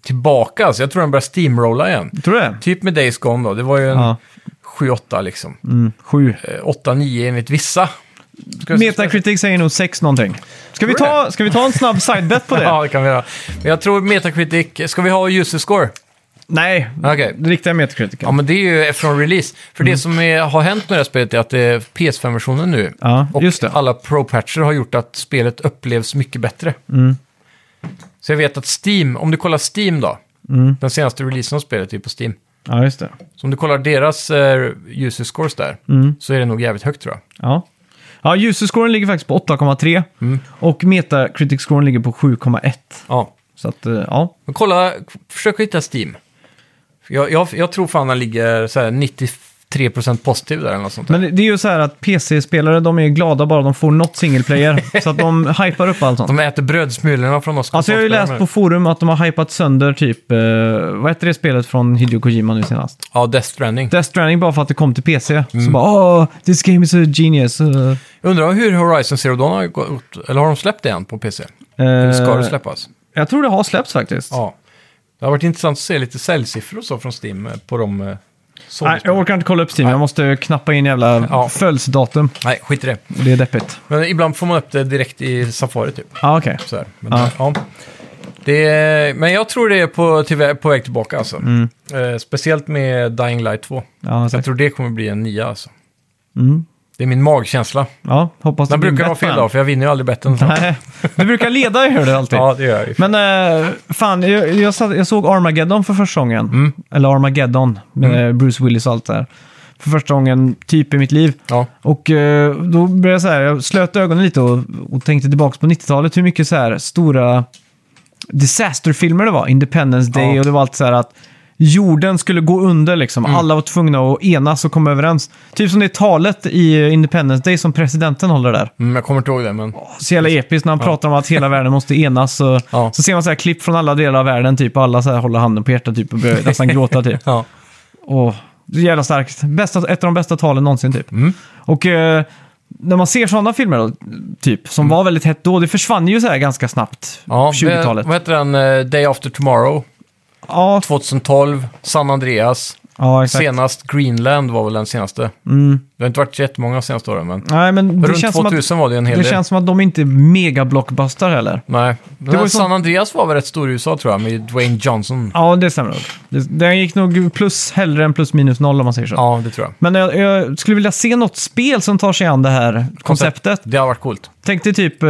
tillbaka. Alltså. Jag tror den börjar steamrolla igen. Tror du det? Typ med Days Gone då. Det var ju en Ja. 7-8 liksom. Mm, sju. Eh, 8-9 enligt vissa. Ska Metacritic säger nog 6 någonting. Ska vi, ta, ska vi ta en snabb sidebet på det? Ja, det kan vi göra. Men jag tror Metacritic... Ska vi ha user score? Nej, Okej. det riktiga Metacritic. Ja, men det är ju från release. För Mm. det som är, har hänt med det här spelet är att det är PS5-versionen nu. Ja, och alla pro-patcher har gjort att spelet upplevs mycket bättre. Mm. Så jag vet att Steam, om du kollar Steam då, Mm. den senaste releasen av spelet är på Steam. Ja, just det. Så om du kollar deras eh, user scores där, Mm. så är det nog jävligt högt tror jag. Ja. Ja, user-scoren ligger faktiskt på 8,3 Mm. och Metacritic-scoren ligger på 7,1. Ja. Så att, eh, ja. Men kolla, försök hitta Steam. Jag, jag, jag tror fan den ligger så här 93% positiv där eller något sånt där. Men det är ju så här att PC-spelare, de är glada bara de får något single player. så att de hypar upp allt sånt. De äter brödsmulorna från oss. Alltså jag har ju läst på forum att de har hypat sönder typ, eh, vad heter det spelet från Hideo Kojima nu senast? Ja, Death Stranding. Death Stranding bara för att det kom till PC. Mm. Så bara åh, this game is a genius. Uh, Undrar hur Horizon Zero Dawn har gått, eller har de släppt det än på PC? Eller ska det släppas? Jag tror det har släppts faktiskt. Ja. Det har varit intressant att se lite säljsiffror och så från Steam eh, på de... eh, Nej, jag orkar inte kolla upp Steam. Jag måste knappa in jävla Ja. födelsedatum. Nej, skit i det. Det är deppigt. Men ibland får man upp det direkt i Safari typ. Ja, okej. Så här. Men, Ja. ja. Det är, men jag tror det är på, till, på väg tillbaka alltså. Mm. Eh, speciellt med Dying Light 2. Ja, jag tror det kommer bli en nia alltså. Mm. Det är min magkänsla. Ja, hoppas det Den blir brukar ha fel dag, för jag vinner ju aldrig betten. Nej, du brukar leda i hör du alltid. Ja, det gör jag ju. Men eh, fan, jag, jag, satt, jag såg Armageddon för första gången. Mm. Eller Armageddon med Bruce Willis och allt det där. För första gången typ i mitt liv. Ja. Och eh, då började jag så här, jag slöt ögonen lite och, och tänkte tillbaka på 90-talet hur mycket så här stora disasterfilmer det var. Independence Day Ja. och det var allt så här att jorden skulle gå under liksom. Alla var tvungna att enas och komma överens. Typ som det talet i Independence Day som presidenten håller där. Mm, jag kommer inte ihåg det, men... Så jävla episkt när han pratar om att hela världen måste enas. Och, Ja. Så ser man så här klipp från alla delar av världen, typ, och alla så här håller handen på hjärtat typ, och börjar nästan gråta. Typ. Ja. Är jävla starkt. Bästa, ett av de bästa talen någonsin typ. Mm. Och eh, när man ser sådana filmer då, typ, som var väldigt hett då, det försvann ju så här ganska snabbt. Mm. Ja, 20-talet. Vad heter den? eh, Day After Tomorrow, Ja, 2012, San Andreas. ja, exakt. Senast Greenland var väl den senaste. Mm. Det har inte varit så jättemånga de senaste åren, men Nej, men det runt känns, som att, 2000 var det en hel det del. känns som att de inte är mega blockbuster heller. Nej, Det var San sån- Andreas var väl rätt stor i USA tror jag, med Dwayne Johnson. Ja, det stämmer nog. Det- Den gick nog plus hellre än plus minus noll om man säger så. Ja, det tror jag. Men jag, jag skulle vilja se något spel som tar sig an det här konceptet. Det har varit coolt. Tänk dig typ, eh,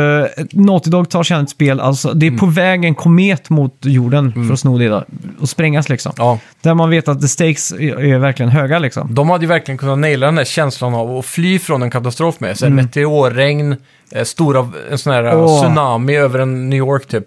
Naughty Dog tar sig an ett spel, alltså det är på väg en komet mot jorden för att sno det då, och sprängas liksom. Ja. Där man vet att the stakes är, är verkligen höga liksom. De hade ju verkligen kunnat naila den där känslan av att fly från en katastrof med. Så Mm. Meteorregn, eh, stora, en sån här eh, Åh. tsunami över en New York typ.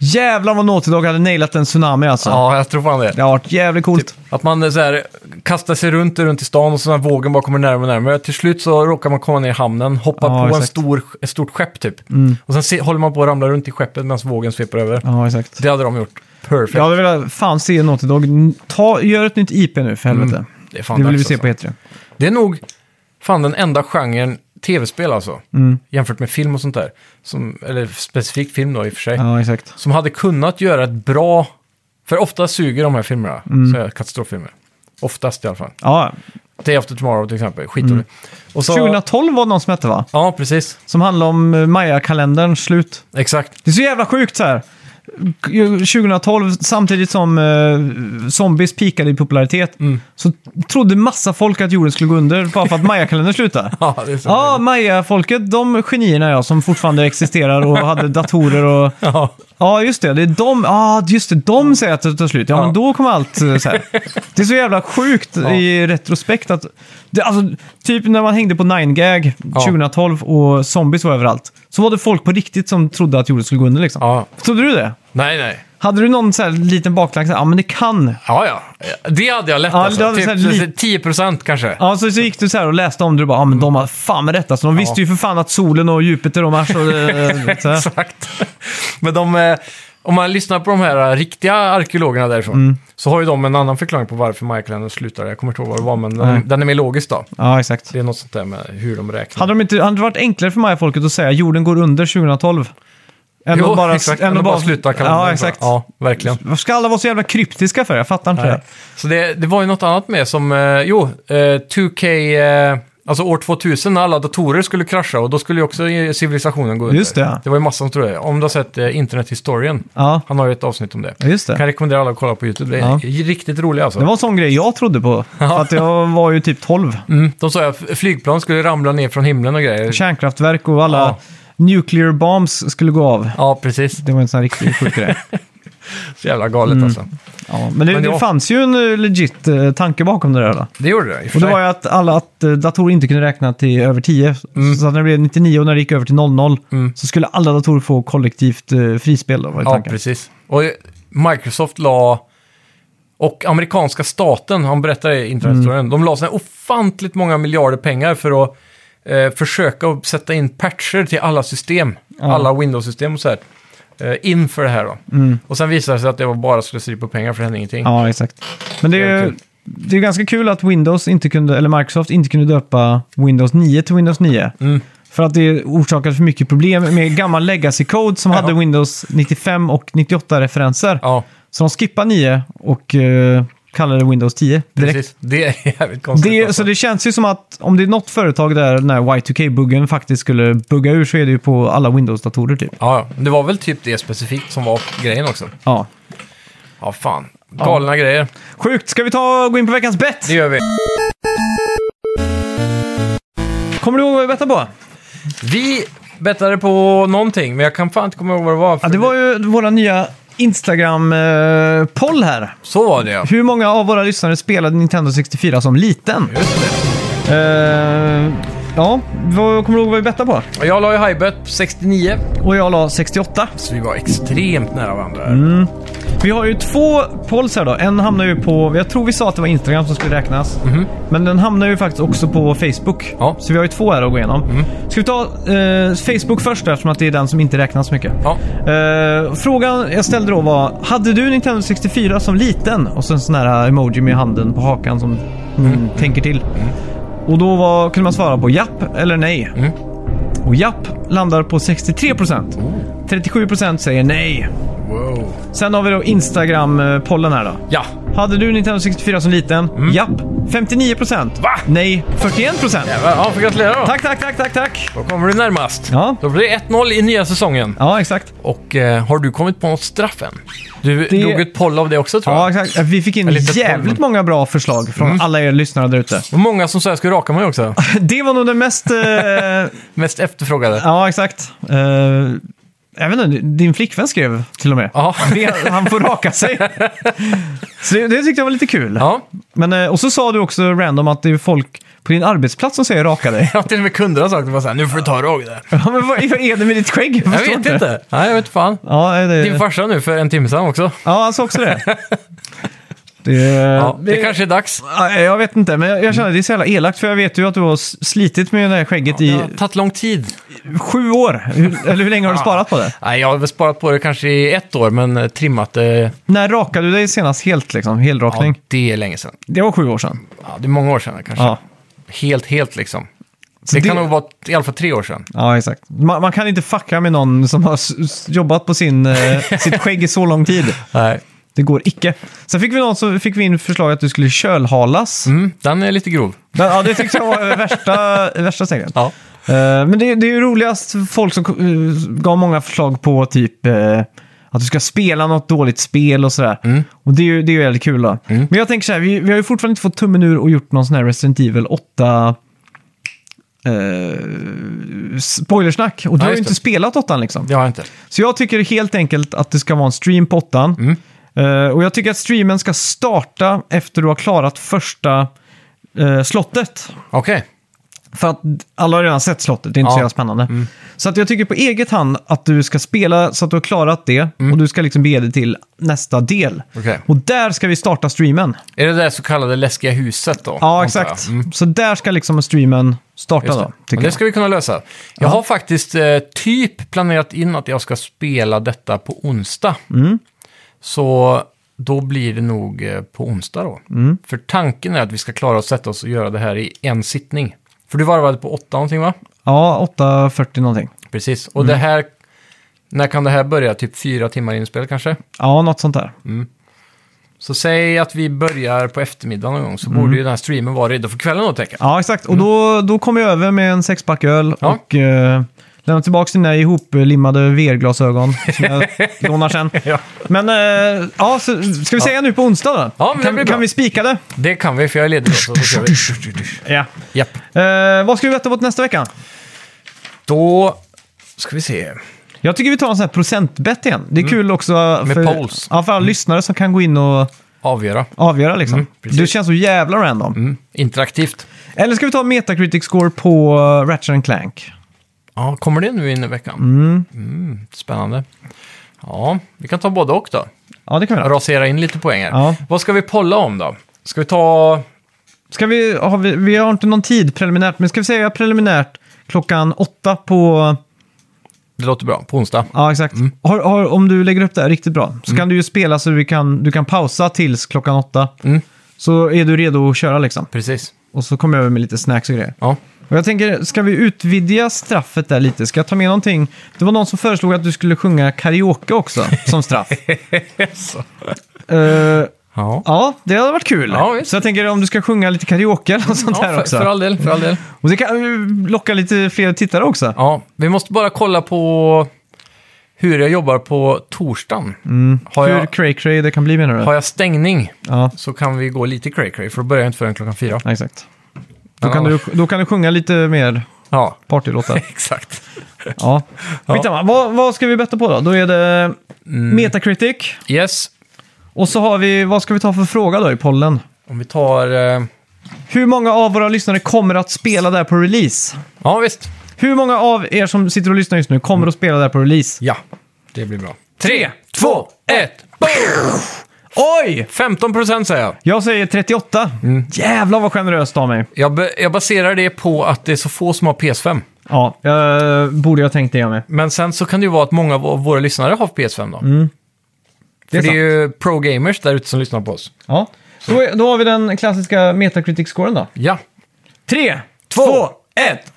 Jävlar vad Naughty Dog hade nailat en tsunami alltså. Ja, jag tror fan det. Det har varit jävligt coolt. Att man eh, så här, kastar sig runt, runt i stan och så när vågen bara kommer närmare och närmare. Till slut så råkar man komma ner i hamnen, hoppa Ja, på en exakt. stor, ett stort skepp typ. Mm. Och sen se, håller man på att ramla runt i skeppet medan vågen sveper över. Ja, exakt. Det hade de gjort. Perfect. Jag hade velat fan se Naughty Dog. Ta, gör ett nytt IP nu för helvete. det är fan det vill vi se alltså. på E3. Det är nog fan den enda genren tv-spel alltså. Mm. Jämfört med film och sånt där. Som, eller specifikt film då i och för sig. Ja, exakt. Som hade kunnat göra ett bra... För ofta suger de här filmerna, Mm. så här katastroffilmer. Oftast i alla fall. Ja, Day After Tomorrow till exempel, skitdålig. Mm. Och så, 2012 var det någon som hette va? Ja, precis. Som handlade om eh, Maya-kalenderns slut. Exakt. Det är så jävla sjukt så här. 2012, samtidigt som eh, zombies pikade i popularitet, Mm. så trodde massa folk att jorden skulle gå under bara för att Maya-kalendern slutade. Ja, det är så. Ja, Maya-folket, de genierna ja, som fortfarande existerar och hade datorer och... Ja. Ja, just det. Det är de, ja, just det, de säger att det tar slut. Ja, Ja. men då kommer allt eh, så här. Det är så jävla sjukt i retrospekt att... Det, alltså, typ när man hängde på 9gag 2012 och zombies var överallt. Så var det folk på riktigt som trodde att jorden skulle gå under liksom. ja. Trodde du det? Nej, nej. Hade du någon så här liten baktanke? Ja, men det kan. Ja, ja. Det hade jag lätt Ja, alltså. Typ li- 10 procent kanske. Ja, så, så gick du så här och läste om det och bara, ja men de har fan med rätt alltså. De visste ju för fan att solen och Jupiter och Mars och... eh. Exakt. Men de, eh, om man lyssnar på de här riktiga arkeologerna därifrån, Mm. så har ju de en annan förklaring på varför Maya-kalendern slutar. Jag kommer inte ihåg vad det var, men den, den är mer logisk då. Ja, exakt. Det är något sånt där med hur de räknar. Hade, de inte, hade det varit enklare för Maya-folket att säga jorden går under 2012? Än jo, att bara, exakt. än att att bara sluta kalendern. Ja, exakt. Ja, verkligen. Varför ska alla vara så jävla kryptiska för? Jag fattar inte Nej. det. Så det, det var ju något annat med som, eh, jo, eh, 2K, eh, alltså år 2000 när alla datorer skulle krascha och då skulle ju också eh, civilisationen gå under. Just det, ja. Det var ju massor som trodde det. Om du har sett eh, internethistorien, Ja, han har ju ett avsnitt om det. ja, just Kan det. rekommendera alla att kolla på YouTube. Det är riktigt roligt alltså. Det var en sån grej jag trodde på. För att jag var ju typ 12. Mm, de sa att flygplan skulle ramla ner från himlen och grejer. Kärnkraftverk och alla nuclear bombs skulle gå av. Ja, precis. Det var en sån här riktigt sjuk grej. Så jävla galet Mm. alltså. Ja, men det, Men det ja. fanns ju en eh, legit eh, tanke bakom det där. Då. Det gjorde det i och det var ju att alla att eh, datorer inte kunde räkna till över 10. Mm. Så att när det blev 99 och när det gick över till 00 Mm. så skulle alla datorer få kollektivt frispel. Då, var Ja, tanken. precis. Och Microsoft la... Och amerikanska staten, han berättar i internethistorien, Mm. de la så ofantligt många miljarder pengar för att eh, försöka sätta in patcher till alla system. Ja. Alla Windows-system och så här. Eh, inför det här då. Mm. Och sen visade det sig att det var bara slöseri på pengar för det hände ingenting. Ja, exakt. Men det är, det är ganska kul att Windows inte kunde, eller Microsoft inte kunde döpa Windows 9 till Windows 9. Mm. För att det orsakade för mycket problem med gammal legacy-code som Ja. hade Windows 95 och 98-referenser. Ja, Så de skippade 9 och uh, kallade det Windows 10 direkt. precis. Det är jävligt konstigt. Det, alltså. så det känns ju som att om det är något företag där den här Y2K-buggen faktiskt skulle bugga ur så är det ju på alla Windows-datorer typ. Ja, ja. det var väl typ det specifikt som var grejen också. Ja. Ja, fan. Galna grejer. Sjukt! Ska vi ta och gå in på veckans bett? Det gör vi. Kommer du ihåg vad vi bettade på? Vi bettade på någonting, men jag kan fan inte komma ihåg vad det var. Ja, det var ju våra nya Instagram-poll här. Så var det ja. Hur många av våra lyssnare spelade Nintendo 64 som liten? Just det. Eh, ja, vad, kommer du ihåg vad vi bettade på? Jag la ju highbet på 69, Och jag la 68. så vi var extremt nära varandra. Mm. Vi har ju två polls här då. En hamnar ju på, jag tror vi sa att det var Instagram som skulle räknas. Men den hamnar ju faktiskt också på Facebook. Ja. Så vi har ju två här att gå igenom. Ska vi ta eh, Facebook först då, eftersom att det är den som inte räknas så mycket. Ja. Eh, frågan jag ställde då var, hade du Nintendo 64 som liten? Och så en sån här emoji med handen på hakan som mm, tänker till. Och då var, kunde man svara på japp eller nej. Och japp landar på 63%. 37% säger nej. Wow. Sen har vi då Instagram-pollen här då. Ja. Hade du Nintendo 64 som liten? Mm. Japp, 59%. Va? Nej, 41%. Ja, får gratulera då. Tack, tack, tack, tack, tack. Då kommer du närmast. Ja. Då blir det 1-0 i nya säsongen. Ja, exakt. Och eh, har du kommit på något straff än? Du Det- drog ett poll av det också tror jag. Ja, exakt. Vi fick in jävligt tolv. många bra förslag från alla er lyssnare där ute. Och många som sa jag skulle raka mig också. Det var nog det mest... eh, Mest efterfrågade. ja, exakt. Uh, jag vet inte, din flickvän skrev till och med. Ja. Han får raka sig. Så det, det tyckte jag var lite kul. Ja, Men, eh, och så sa du också random att det är folk på din arbetsplats som säger raka dig. jag har till och med kunder har sagt det var så här, nu får du ta rag där. Ja, men vad, är det med ditt skägg? Jag förstår vet inte. Nej, jag vet fan. Ja, det, Din farsa nu för en timme sedan också. ja, han sa också det. Det, Ja, det kanske är dags. Ja, Jag vet inte, men jag, känner att det är så jävla elakt för jag vet ju att du har slitit med det här skägget Det i har tagit lång tid. sju år. Hur, eller hur länge har du sparat på det? Nej, jag har väl sparat på det kanske i ett år, men eh, trimmat det. När rakade du dig senast helt, liksom? Ja, Helrakning? det är länge sedan. Det var sju år sedan. Ja, det är många år sedan kanske. Ja, Helt, helt liksom. Så det det- kan nog vara i alla fall tre år sedan. ja exakt. Man, man kan inte fucka med någon som har jobbat på sin, eh, sitt skägg i så lång tid. Nej. Det går icke. Sen fick vi, någon, så fick vi in förslag att du skulle kölhalas. Mm, den är lite grov. Men, Ja, det tyckte jag var värsta, värsta steget. Ja. Eh, men det, det är ju roligast folk som eh, gav många förslag på typ eh, att du ska spela något dåligt spel och sådär. Mm. Och det är ju det är ju väldigt kul då. Men jag tänker så här, vi, vi har ju fortfarande inte fått tummen ur och gjort någon sån här Resident Evil 8 eh, spoilersnack. Och du Ja, har ju inte det. spelat 8 liksom. Det har jag inte. Så jag tycker helt enkelt att det ska vara en stream på 8. Mm. Eh, och jag tycker att streamen ska starta efter du har klarat första eh, slottet. Okej. För att alla har redan sett slottet, det är inte Ja. så jävla spännande. Så att jag tycker på eget hand att du ska spela så att du har klarat det och du ska liksom bege dig till nästa del. Okej. Och där ska vi starta streamen. Är det det så kallade läskiga huset då? Ja, exakt. Mm. Så där ska liksom streamen starta Just då, det. tycker det ska vi kunna lösa. Jag har faktiskt eh, typ planerat in att jag ska spela detta på onsdag. Mm. Så då blir det nog eh, på onsdag då. Mm. För tanken är att vi ska klara att sätta oss och göra det här i en sittning. För du varvade på åtta någonting va? Ja, 8.40 någonting. Precis. Mm. Och det här, när kan det här börja? Typ fyra timmar inspel kanske? Ja, något sånt där. Så säg att vi börjar på eftermiddagen någon gång, så Mm. borde ju den här streamen vara redo för kvällen då tänker jag. Ja, exakt. Och då, då kommer jag över med en sexpack öl Ja. och uh, lämnar tillbaka dina ihoplimmade VR-glasögon som jag lånar sen. Ja. Men eh, ja, så, ska vi säga nu på onsdag då? Ja, men det kan, bra. kan vi spika det? Det kan vi, för jag är ledig så då kör vi. Ja. Japp. Eh, vad ska vi veta på nästa vecka? Då ska vi se. Jag tycker vi tar en sån här procentbett igen. Det är kul också Mm. Med för, polls. ja, för alla lyssnare som kan gå in och Avgöra. avgöra liksom. Mm, precis. det känns så jävla random. Mm. Interaktivt. Eller ska vi ta Metacritic score på uh, Ratchet Clank? Ja, kommer det nu in i veckan? Mm, spännande. Ja, vi kan ta både och då. Ja, det kan vi göra. Rasera in lite poäng här. Ja. Vad ska vi polla om då? Ska vi ta... Ska vi, har vi, vi har inte någon tid preliminärt, men ska vi säga preliminärt klockan åtta på... Det låter bra, på onsdag. Ja, exakt. Mm. Har, har, om du lägger upp det här riktigt bra så kan du ju spela så du kan, du kan pausa tills klockan åtta. Mm. Så är du redo att köra liksom. Precis. Och så kommer jag över med lite snacks och grejer. Ja. Och jag tänker, ska vi utvidga straffet där lite? Ska jag ta med någonting? Det var någon som föreslog att du skulle sjunga karaoke också som straff. Eh, Ja. ja, det hade varit kul. Ja, visst. så jag tänker om du ska sjunga lite karaoke eller sånt Ja, här för, också. för all del, för all del. Och det kan locka lite fler tittare också. Ja, vi måste bara kolla på hur jag jobbar på torsdagen. Har, Hur jag, cray cray det kan bli menar du? har jag stängning Ja, så kan vi gå lite cray cray, för då börjar jag inte förrän klockan fyra. exakt. Då kan, du, då kan du sjunga lite mer Ja, partylåtar. exakt. ja. Skitsamma. Vad, vad ska vi betta på då? Då är det Mm. Metacritic. Yes, Och så har vi, vad ska vi ta för fråga då i pollen? om vi tar... eh, Hur många av våra lyssnare kommer att spela där på release? Ja, visst. Hur många av er som sitter och lyssnar just nu kommer att spela där på release? Ja, det blir bra. Tre, två, ett. Oj! 15 procent säger jag. Jag säger 38. Mm. Jävlar vad generöst av mig. jag. be- Jag baserar det på att det är så få som har PS5. Ja, jag borde jag tänkt det jag med. Men sen så kan det ju vara att många av våra lyssnare har PS5 då. Mm. Det är För det är ju pro-gamers där ute som lyssnar på oss. Ja. Då, är- då har vi den klassiska Metacritic-scoren då. Ja. Tre, två, ett.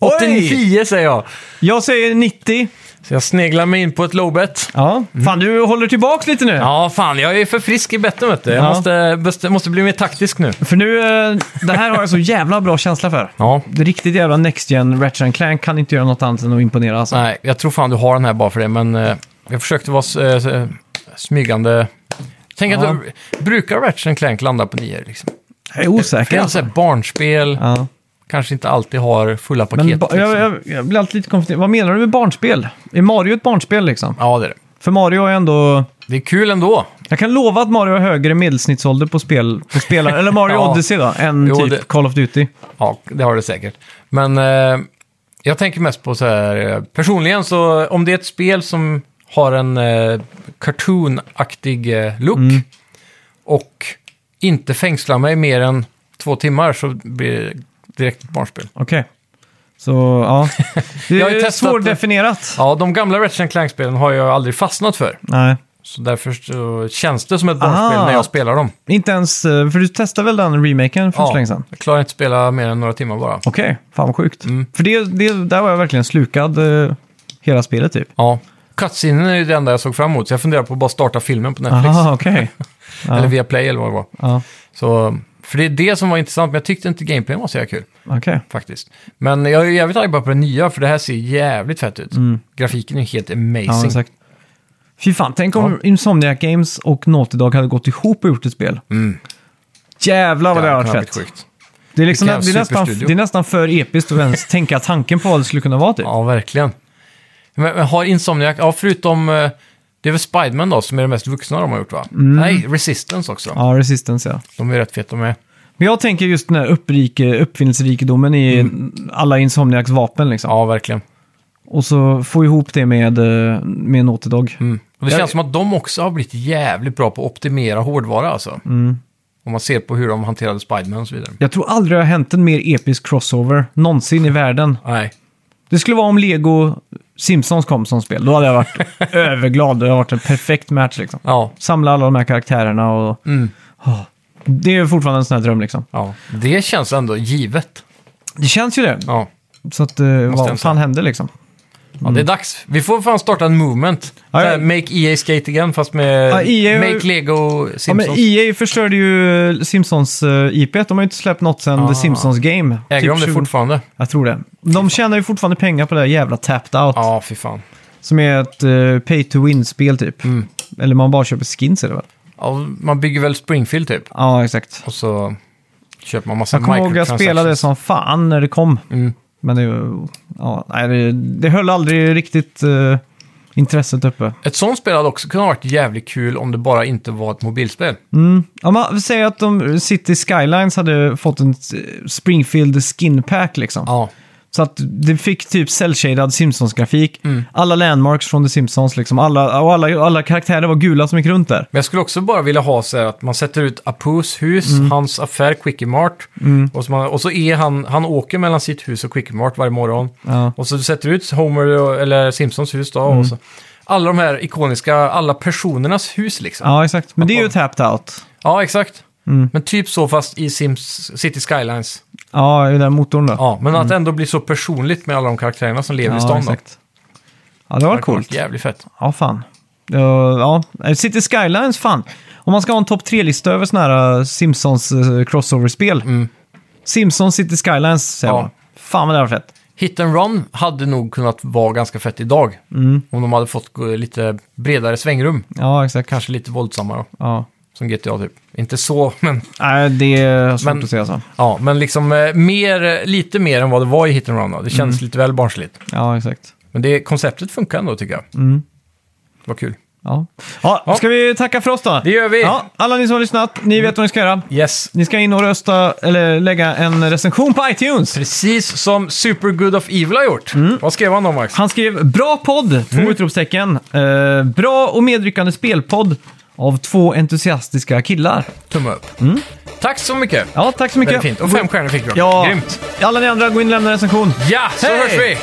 89 säger jag. Jag säger 90. Så jag sneglar mig in på ett lowbet. Ja, fan du håller tillbaks lite nu. Ja, fan, jag är för frisk i betten vet du. Jag Ja. måste, måste, måste bli mer taktisk nu. För nu, eh, det här har jag så jävla bra känsla för. Ja, Det är riktigt jävla Next Gen Ratchet Clank kan inte göra något annat än att imponera alltså. nej, jag tror fan du har den här bara för det, men eh, jag försökte vara eh, eh, smygande. Tänk Ja. att du brukar Ratchet Clank landa på nior liksom. Jag är osäker det är alltså. alltså. barnspel, Ja. Kanske inte alltid har fulla paket. Men ba- liksom. jag, jag, jag blir alltid lite konfunderad. Vad menar du med barnspel? Är Mario ett barnspel liksom? Ja, det är det. För Mario är ändå... Det är kul ändå. Jag kan lova att Mario har högre medelsnittsålder på, spel, på spelare, eller Mario Ja. Odyssey då, än Jo, typ det- Call of Duty. Ja, det har det säkert. Men eh, jag tänker mest på så här, eh, personligen så om det är ett spel som har en eh, cartoon-aktig eh, look Mm. och inte fängslar mig mer än två timmar så blir direkt ett barnspel. Okej. Så, ja. Det Jag har ju är testat- svårdefinierat. Ja, de gamla Ratchet Clank-spelen har jag aldrig fastnat för. Nej. Så därför så känns det som ett barnspel Ah. när jag spelar dem. Inte ens... eh, För du testade väl den remaken för så länge sedan? jag klarar inte att spela mer än några timmar bara. Okej, fan vad sjukt. Mm. För det, det, där var jag verkligen slukad eh, hela spelet typ. Ja. Cutscenen är ju det enda jag såg fram emot, så jag funderar på att bara starta filmen på Netflix. Aha, okej. Ja. Eller via Play eller vad det var. Ja, Så, för det är det som var intressant, men jag tyckte inte gameplayen var så jävla kul. okej. Faktiskt. Men jag är jävligt arg bara på det nya, för det här ser jävligt fett ut. Grafiken är helt amazing. Mm. Ja, exakt. Fy fan, tänk om Insomniac Games och Naughty Dog hade gått ihop och gjort ett spel. Mm. Jävlar vad det hade varit fett. sjukt. Det är, liksom, det, Vilken är nästan, superstudio. det är nästan för episkt att ens tänka tanken på vad det skulle kunna vara typ. Ja, verkligen. Men, men har Insomniac, ja förutom, eh, det är väl Spiderman då som är det mest vuxna de har gjort va? Nej, Resistance också. Mm. Ja, Resistance ja. De är rätt feta med. Men jag tänker just den här upprike, uppfinningsrikedomen i alla Insomniacs vapen liksom. Mm. Ja, verkligen. Och så få ihop det med, eh, med Naughty Dog. Mm. Och det Jag- känns som att de också har blivit jävligt bra på att optimera hårdvara alltså. Mm. Om man ser på hur de hanterade Spiderman och så vidare. Jag tror aldrig det har hänt en mer episk crossover någonsin i världen. Nej, Det skulle vara om Lego Simpsons kom som spel. Då hade jag varit överglad. Det hade varit en perfekt match liksom. ja. Samla alla de här karaktärerna och... Mm. Åh, det är fortfarande en sån här dröm liksom. ja. Det känns ändå givet. Det känns ju det. Ja. Så att, eh, vad fan hände liksom? Ja, det är dags. Vi får fan starta en movement. Ja, ja. Make EA Skate again, fast med Ja, EA har ju- Make Lego Ja, Simpsons. men EA förstörde ju eh, Simpsons uh, IP. De har ju inte släppt något sedan Ah. The Simpsons Game. Äger Typ de det 20 fortfarande? Jag tror det. De tjänar ju fortfarande pengar på det här jävla Tapped Out. Ja, fy fan. Som är ett eh, pay to win-spel typ. Mm. Eller man bara köper skins är det väl? Ja, man bygger väl Springfield typ. Ja, exakt. Och så köper man massa Jag kommer ihåg jag spelade det som fan när det kom. Mm. Men det, ja, nej, det, det höll aldrig riktigt eh, intresset uppe. Ett sånt spel hade också kunnat varit jävligt kul om det bara inte var ett mobilspel. Mm. Om man säger att de, City Skylines hade fått en eh, Springfield skin pack liksom. Ja, Så att det fick typ cell-shaded Simpsons-grafik. Mm. Alla landmarks från The Simpsons liksom. Alla, och alla, alla karaktärer var gula som gick runt där. Men jag skulle också bara vilja ha så här att man sätter ut Apus hus, Mm. hans affär Quickie Mart. Och, så man, och så är han, han åker mellan sitt hus och Quickie Mart varje morgon. Ja. Och så sätter du ut Homer eller Simpsons hus då. Mm. Och så, alla de här ikoniska, alla personernas hus liksom. Ja, ja, exakt. Men det är ju tapped out. exakt. Mm. Men typ så fast i Sims City Skylines. Ja, i den motorn då. Ja, men att det ändå blir så personligt med alla de karaktärerna som lever i stan då. exakt. Ja, det var Det kommer coolt. Jävligt fett. Ja, fan. Ja, ja, City Skylines, fan. Om man ska ha en topp tre-lista över sådana här uh, Simpsons uh, crossover-spel. Mm. Simpsons City Skylines, säger Ja. man. Fan vad det var fett. Hit and Run hade nog kunnat vara ganska fett idag. Mm. Om de hade fått gå lite bredare svängrum. Ja, exakt. Kanske lite våldsammare Ja. Som GTA typ. Inte så, men, Nej, det är svårt Men- att säga så. ja, men liksom eh, mer, eh, lite mer än vad det var i Hit and Run. Då. Det kändes Mm. lite väl barnsligt. Ja, exakt. Men det, konceptet funkar ändå tycker jag. Mm. Var kul. Ja. ja, Ja. ska vi tacka för oss då? Det gör vi! Ja, alla ni som har lyssnat, ni vet vad ni ska göra. Yes. Ni ska in och rösta, eller lägga en recension på iTunes. Precis som Super Good of Evil har gjort. Mm. Vad skrev han då Max? Han skrev bra podd, två Mm. utropstecken. Eh, bra och medryckande spelpodd av två entusiastiska killar. Tumme upp. Tack så mycket. Ja, tack så mycket. Väldigt fint. Och fem stjärnor fick du. Ja, Grymt. alla ni andra, gå in och lämna en recension. Ja, så Hej! hörs vi!